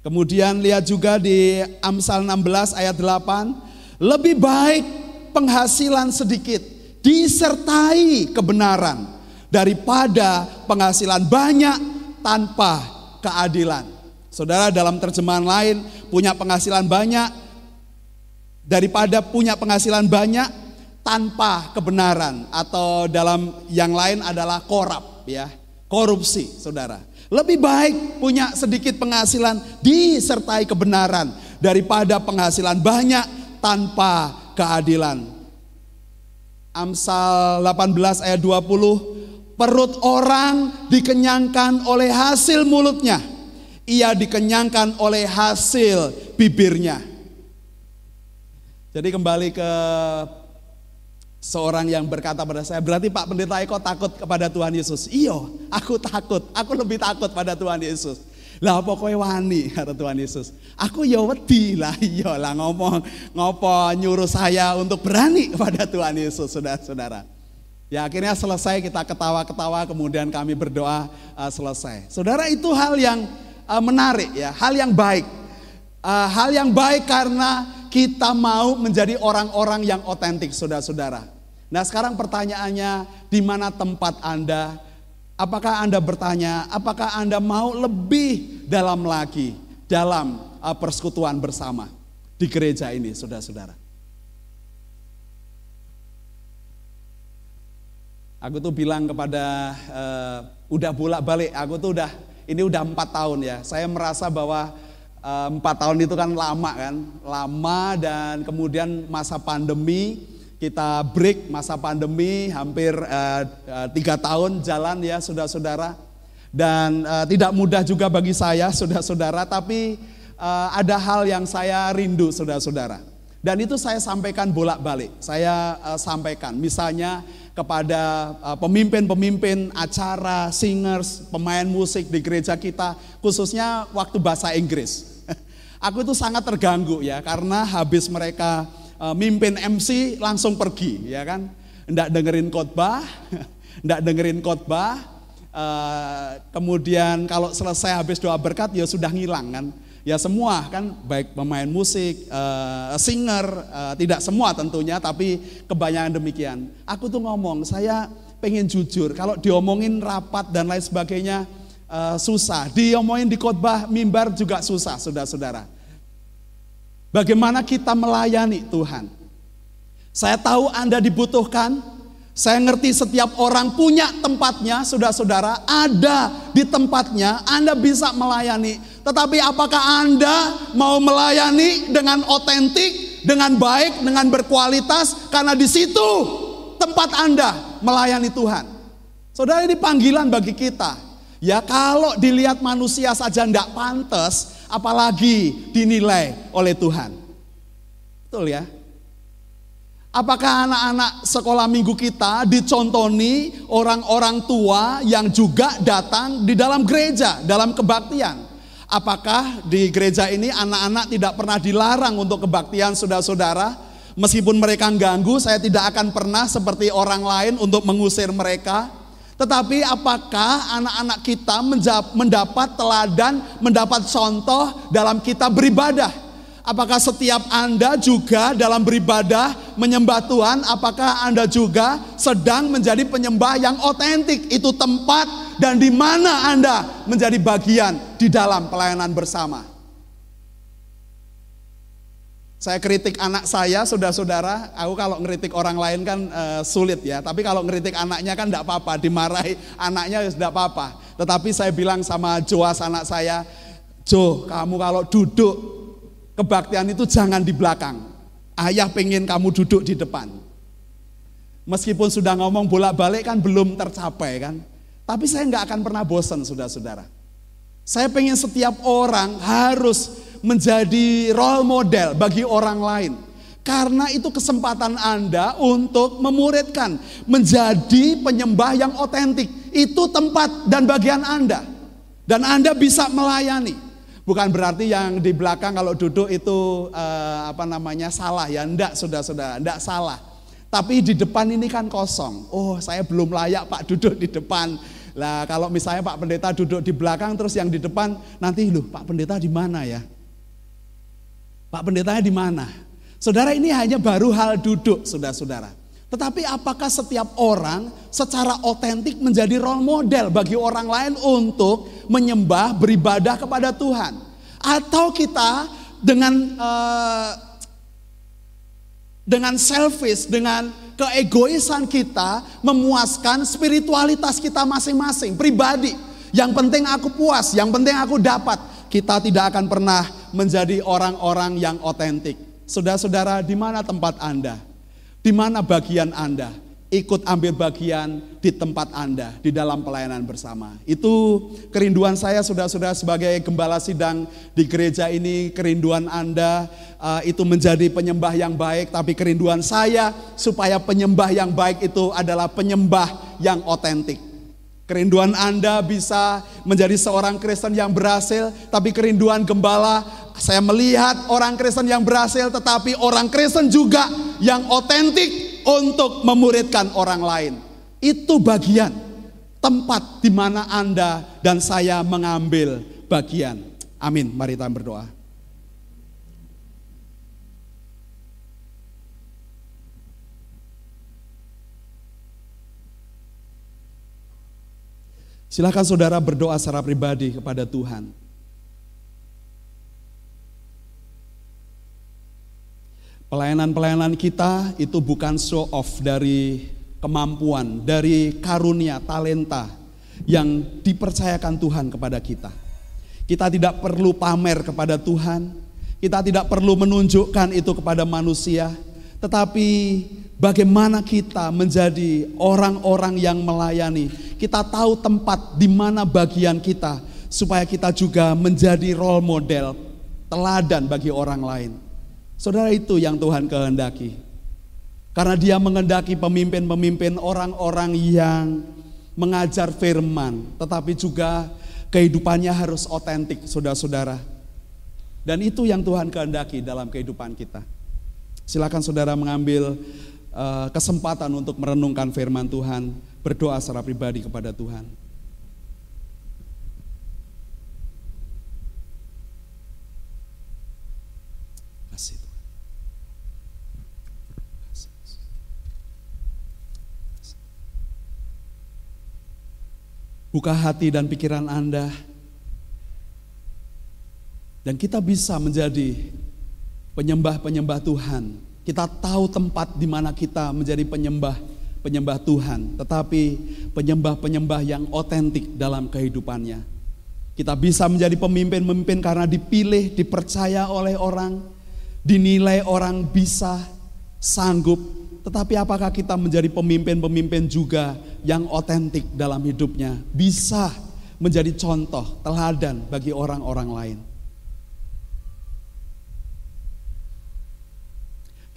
Kemudian lihat juga di Amsal 16 ayat 8, lebih baik penghasilan sedikit disertai kebenaran daripada penghasilan banyak tanpa keadilan. Saudara dalam terjemahan lain punya penghasilan banyak daripada punya penghasilan banyak tanpa kebenaran atau dalam yang lain adalah korup ya, korupsi, Saudara. Lebih baik punya sedikit penghasilan disertai kebenaran daripada penghasilan banyak tanpa keadilan. Amsal 18 ayat 20, perut orang dikenyangkan oleh hasil mulutnya. Ia dikenyangkan oleh hasil bibirnya. Jadi kembali ke seorang yang berkata pada saya, berarti Pak Pendeta Eko takut kepada Tuhan Yesus. Iyo, aku takut, aku lebih takut pada Tuhan Yesus. Lah pokoknya wani kata Tuhan Yesus. Aku ya wedi lah iya lah ngomong ngopo nyuruh saya untuk berani kepada Tuhan Yesus saudara-saudara. Ya akhirnya selesai kita ketawa-ketawa kemudian kami berdoa uh, selesai. Saudara itu hal yang uh, menarik ya, hal yang baik. Uh, hal yang baik karena kita mau menjadi orang-orang yang otentik, saudara-saudara. Nah, sekarang pertanyaannya, di mana tempat Anda? Apakah Anda bertanya, apakah Anda mau lebih dalam lagi dalam uh, persekutuan bersama di gereja ini, saudara-saudara? Aku tuh bilang kepada uh, udah bolak-balik, aku tuh udah ini udah empat tahun ya. Saya merasa bahwa empat tahun itu kan lama kan, lama dan kemudian masa pandemi kita break masa pandemi hampir uh, uh, tiga tahun jalan ya saudara-saudara. Dan uh, tidak mudah juga bagi saya saudara-saudara tapi uh, ada hal yang saya rindu saudara-saudara. Dan itu saya sampaikan bolak-balik. Saya uh, sampaikan. Misalnya kepada pemimpin-pemimpin uh, acara, singers, pemain musik di gereja kita, khususnya waktu bahasa Inggris. Aku itu sangat terganggu ya, karena habis mereka uh, mimpin MC langsung pergi, ya kan? Nggak dengerin khotbah, nggak dengerin khotbah, uh, kemudian kalau selesai habis doa berkat ya sudah ngilang kan ya semua kan baik pemain musik, uh, singer, uh, tidak semua tentunya tapi kebanyakan demikian. Aku tuh ngomong, saya pengen jujur, kalau diomongin rapat dan lain sebagainya uh, susah, diomongin di khotbah mimbar juga susah, saudara-saudara. Bagaimana kita melayani Tuhan? Saya tahu Anda dibutuhkan, saya ngerti setiap orang punya tempatnya, saudara-saudara, ada di tempatnya, Anda bisa melayani. Tetapi apakah Anda mau melayani dengan otentik, dengan baik, dengan berkualitas? Karena di situ tempat Anda melayani Tuhan. Saudara ini panggilan bagi kita. Ya kalau dilihat manusia saja tidak pantas, apalagi dinilai oleh Tuhan. Betul ya? Apakah anak-anak sekolah minggu kita dicontoni orang-orang tua yang juga datang di dalam gereja, dalam kebaktian? Apakah di gereja ini anak-anak tidak pernah dilarang untuk kebaktian saudara-saudara? Meskipun mereka ganggu, saya tidak akan pernah seperti orang lain untuk mengusir mereka. Tetapi apakah anak-anak kita mendapat teladan, mendapat contoh dalam kita beribadah? Apakah setiap Anda juga dalam beribadah menyembah Tuhan? Apakah Anda juga sedang menjadi penyembah yang otentik? Itu tempat dan di mana Anda menjadi bagian di dalam pelayanan bersama. Saya kritik anak saya, saudara-saudara. Aku kalau ngeritik orang lain kan e, sulit ya. Tapi kalau ngeritik anaknya kan tidak apa-apa. Dimarahi anaknya ya tidak apa-apa. Tetapi saya bilang sama Joas anak saya, Jo, kamu kalau duduk kebaktian itu jangan di belakang. Ayah pengen kamu duduk di depan. Meskipun sudah ngomong bolak-balik kan belum tercapai kan. Tapi saya nggak akan pernah bosan, saudara-saudara. Saya pengen setiap orang harus menjadi role model bagi orang lain. Karena itu kesempatan Anda untuk memuridkan, menjadi penyembah yang otentik. Itu tempat dan bagian Anda. Dan Anda bisa melayani. Bukan berarti yang di belakang kalau duduk itu uh, apa namanya salah ya, enggak saudara-saudara, enggak salah. Tapi di depan ini kan kosong. Oh, saya belum layak Pak duduk di depan lah kalau misalnya Pak Pendeta duduk di belakang terus yang di depan nanti loh Pak Pendeta di mana ya? Pak Pendetanya di mana? Saudara ini hanya baru hal duduk saudara-saudara. Tetapi apakah setiap orang secara otentik menjadi role model bagi orang lain untuk menyembah, beribadah kepada Tuhan? Atau kita dengan uh, dengan selfish, dengan keegoisan kita memuaskan spiritualitas kita masing-masing, pribadi. Yang penting aku puas, yang penting aku dapat. Kita tidak akan pernah menjadi orang-orang yang otentik. Saudara-saudara, di mana tempat Anda? Di mana bagian Anda? Ikut ambil bagian di tempat Anda, di dalam pelayanan bersama. Itu kerinduan saya saudara-saudara sebagai gembala sidang di gereja ini, kerinduan Anda uh, itu menjadi penyembah yang baik, tapi kerinduan saya supaya penyembah yang baik itu adalah penyembah yang otentik. Kerinduan Anda bisa menjadi seorang Kristen yang berhasil, tapi kerinduan gembala saya melihat orang Kristen yang berhasil, tetapi orang Kristen juga yang otentik untuk memuridkan orang lain. Itu bagian tempat di mana Anda dan saya mengambil bagian. Amin. Mari kita berdoa. Silakan saudara berdoa secara pribadi kepada Tuhan. Pelayanan-pelayanan kita itu bukan show off dari kemampuan, dari karunia, talenta yang dipercayakan Tuhan kepada kita. Kita tidak perlu pamer kepada Tuhan, kita tidak perlu menunjukkan itu kepada manusia, tetapi bagaimana kita menjadi orang-orang yang melayani. Kita tahu tempat di mana bagian kita supaya kita juga menjadi role model, teladan bagi orang lain. Saudara itu yang Tuhan kehendaki. Karena dia mengendaki pemimpin-pemimpin orang-orang yang mengajar firman, tetapi juga kehidupannya harus otentik, saudara-saudara. Dan itu yang Tuhan kehendaki dalam kehidupan kita. Silakan saudara mengambil uh, kesempatan untuk merenungkan firman Tuhan, berdoa secara pribadi kepada Tuhan. Kasih Tuhan. Buka hati dan pikiran Anda. Dan kita bisa menjadi penyembah-penyembah Tuhan. Kita tahu tempat di mana kita menjadi penyembah penyembah Tuhan, tetapi penyembah-penyembah yang otentik dalam kehidupannya. Kita bisa menjadi pemimpin-pemimpin karena dipilih, dipercaya oleh orang, dinilai orang bisa, sanggup. Tetapi apakah kita menjadi pemimpin-pemimpin juga yang otentik dalam hidupnya? Bisa menjadi contoh, teladan bagi orang-orang lain.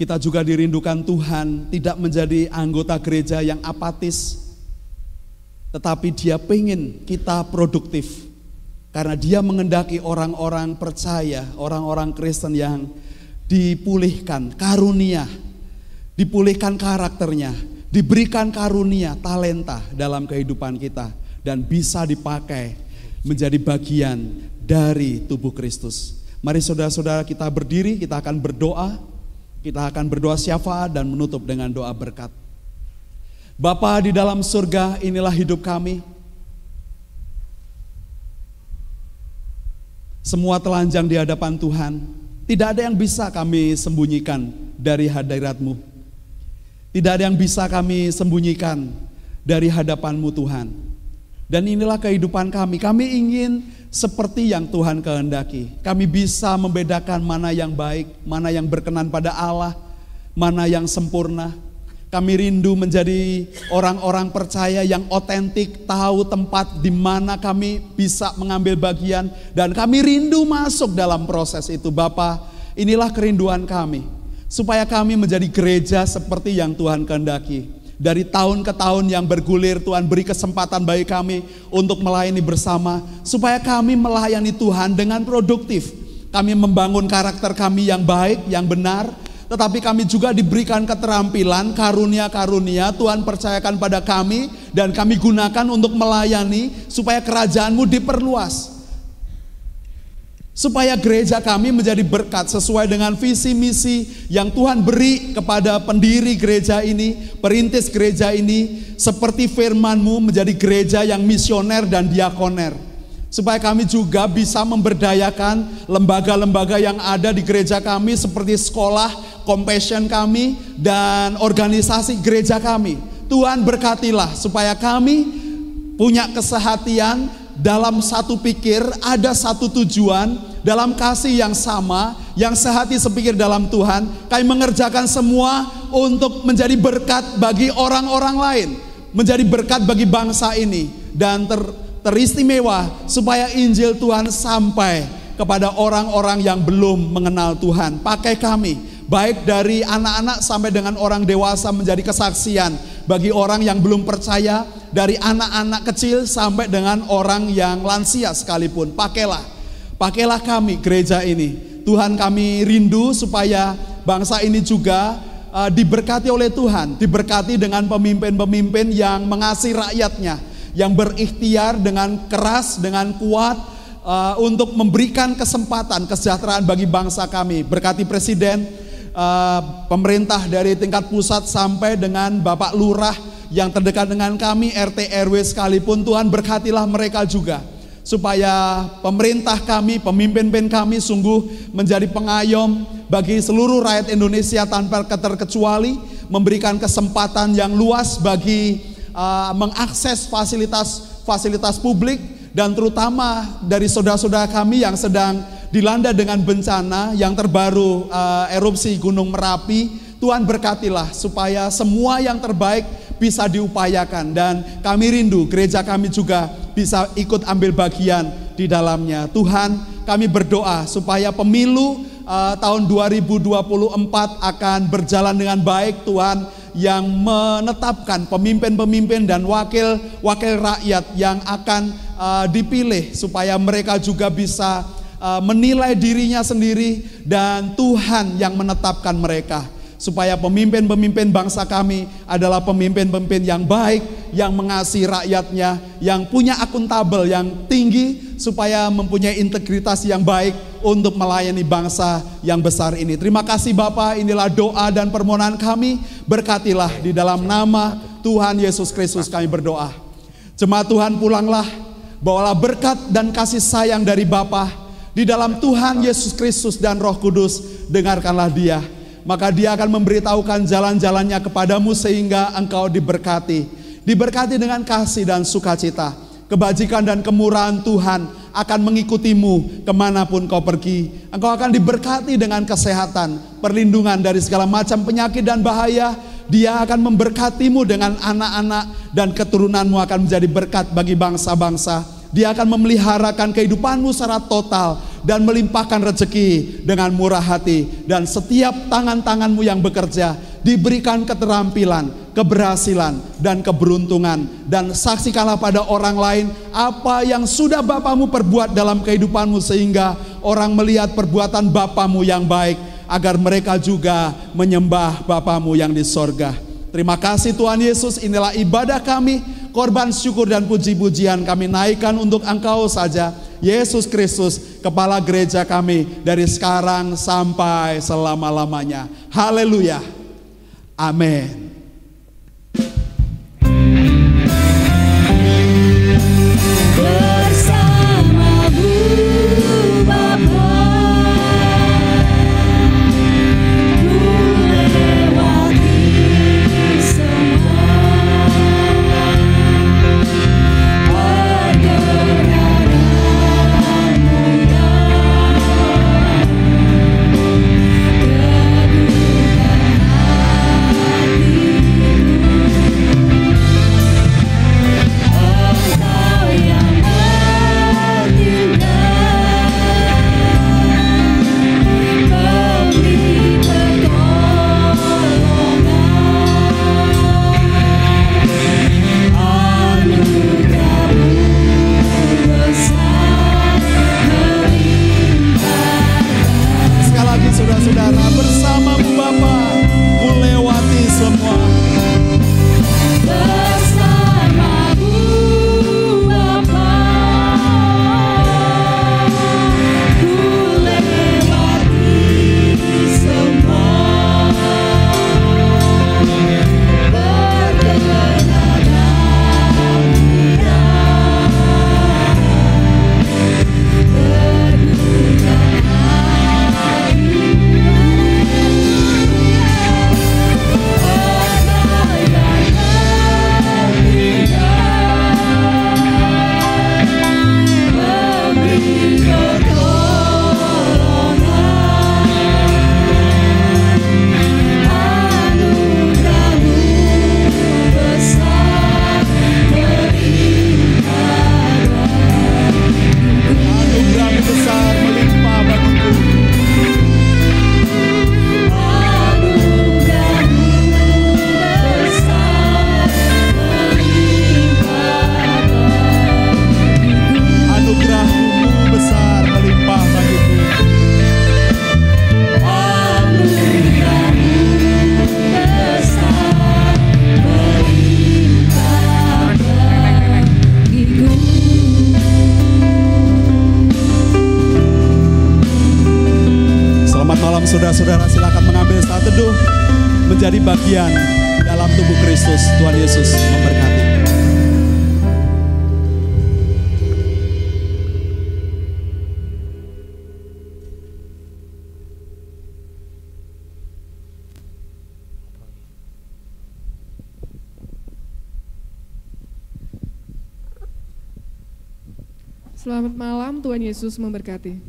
Kita juga dirindukan Tuhan tidak menjadi anggota gereja yang apatis. Tetapi dia pengen kita produktif. Karena dia mengendaki orang-orang percaya, orang-orang Kristen yang dipulihkan karunia, dipulihkan karakternya, diberikan karunia, talenta dalam kehidupan kita. Dan bisa dipakai menjadi bagian dari tubuh Kristus. Mari saudara-saudara kita berdiri, kita akan berdoa. Kita akan berdoa syafaat dan menutup dengan doa berkat. Bapa di dalam surga, inilah hidup kami. Semua telanjang di hadapan Tuhan. Tidak ada yang bisa kami sembunyikan dari hadiratmu. Tidak ada yang bisa kami sembunyikan dari hadapanmu Tuhan. Dan inilah kehidupan kami. Kami ingin seperti yang Tuhan kehendaki. Kami bisa membedakan mana yang baik, mana yang berkenan pada Allah, mana yang sempurna. Kami rindu menjadi orang-orang percaya yang otentik, tahu tempat di mana kami bisa mengambil bagian dan kami rindu masuk dalam proses itu. Bapa, inilah kerinduan kami supaya kami menjadi gereja seperti yang Tuhan kehendaki dari tahun ke tahun yang bergulir Tuhan beri kesempatan bagi kami untuk melayani bersama supaya kami melayani Tuhan dengan produktif. Kami membangun karakter kami yang baik, yang benar, tetapi kami juga diberikan keterampilan, karunia-karunia Tuhan percayakan pada kami dan kami gunakan untuk melayani supaya kerajaanmu diperluas. Supaya gereja kami menjadi berkat sesuai dengan visi misi yang Tuhan beri kepada pendiri gereja ini, perintis gereja ini, seperti firman-Mu menjadi gereja yang misioner dan diakoner. Supaya kami juga bisa memberdayakan lembaga-lembaga yang ada di gereja kami seperti sekolah, compassion kami, dan organisasi gereja kami. Tuhan berkatilah supaya kami punya kesehatian dalam satu pikir, ada satu tujuan, dalam kasih yang sama, yang sehati sepikir dalam Tuhan, kami mengerjakan semua untuk menjadi berkat bagi orang-orang lain, menjadi berkat bagi bangsa ini, dan ter, teristimewa supaya Injil Tuhan sampai kepada orang-orang yang belum mengenal Tuhan. Pakai kami, baik dari anak-anak sampai dengan orang dewasa menjadi kesaksian bagi orang yang belum percaya, dari anak-anak kecil sampai dengan orang yang lansia sekalipun. Pakailah Pakailah kami gereja ini. Tuhan kami rindu supaya bangsa ini juga uh, diberkati oleh Tuhan, diberkati dengan pemimpin-pemimpin yang mengasihi rakyatnya, yang berikhtiar dengan keras, dengan kuat uh, untuk memberikan kesempatan kesejahteraan bagi bangsa kami. Berkati Presiden, uh, pemerintah dari tingkat pusat sampai dengan Bapak Lurah yang terdekat dengan kami, RT RW sekalipun Tuhan berkatilah mereka juga supaya pemerintah kami, pemimpin-pemimpin kami sungguh menjadi pengayom bagi seluruh rakyat Indonesia tanpa keterkecuali, memberikan kesempatan yang luas bagi uh, mengakses fasilitas-fasilitas publik dan terutama dari saudara-saudara kami yang sedang dilanda dengan bencana yang terbaru uh, erupsi Gunung Merapi, Tuhan berkatilah supaya semua yang terbaik bisa diupayakan dan kami rindu gereja kami juga bisa ikut ambil bagian di dalamnya. Tuhan, kami berdoa supaya pemilu uh, tahun 2024 akan berjalan dengan baik Tuhan yang menetapkan pemimpin-pemimpin dan wakil-wakil rakyat yang akan uh, dipilih supaya mereka juga bisa uh, menilai dirinya sendiri dan Tuhan yang menetapkan mereka supaya pemimpin-pemimpin bangsa kami adalah pemimpin-pemimpin yang baik, yang mengasihi rakyatnya, yang punya akuntabel yang tinggi supaya mempunyai integritas yang baik untuk melayani bangsa yang besar ini. Terima kasih Bapak, inilah doa dan permohonan kami. Berkatilah di dalam nama Tuhan Yesus Kristus kami berdoa. Jemaat Tuhan pulanglah, bawalah berkat dan kasih sayang dari Bapa di dalam Tuhan Yesus Kristus dan Roh Kudus. Dengarkanlah dia maka dia akan memberitahukan jalan-jalannya kepadamu sehingga engkau diberkati. Diberkati dengan kasih dan sukacita. Kebajikan dan kemurahan Tuhan akan mengikutimu ke mana pun kau pergi. Engkau akan diberkati dengan kesehatan, perlindungan dari segala macam penyakit dan bahaya. Dia akan memberkatimu dengan anak-anak dan keturunanmu akan menjadi berkat bagi bangsa-bangsa. Dia akan memeliharakan kehidupanmu secara total dan melimpahkan rezeki dengan murah hati dan setiap tangan-tanganmu yang bekerja diberikan keterampilan, keberhasilan dan keberuntungan dan saksikanlah pada orang lain apa yang sudah Bapamu perbuat dalam kehidupanmu sehingga orang melihat perbuatan Bapamu yang baik agar mereka juga menyembah Bapamu yang di sorga. Terima kasih Tuhan Yesus, inilah ibadah kami, korban syukur dan puji-pujian kami naikkan untuk Engkau saja. Yesus Kristus, kepala gereja kami dari sekarang sampai selama-lamanya. Haleluya. Amin. Yesus memberkati.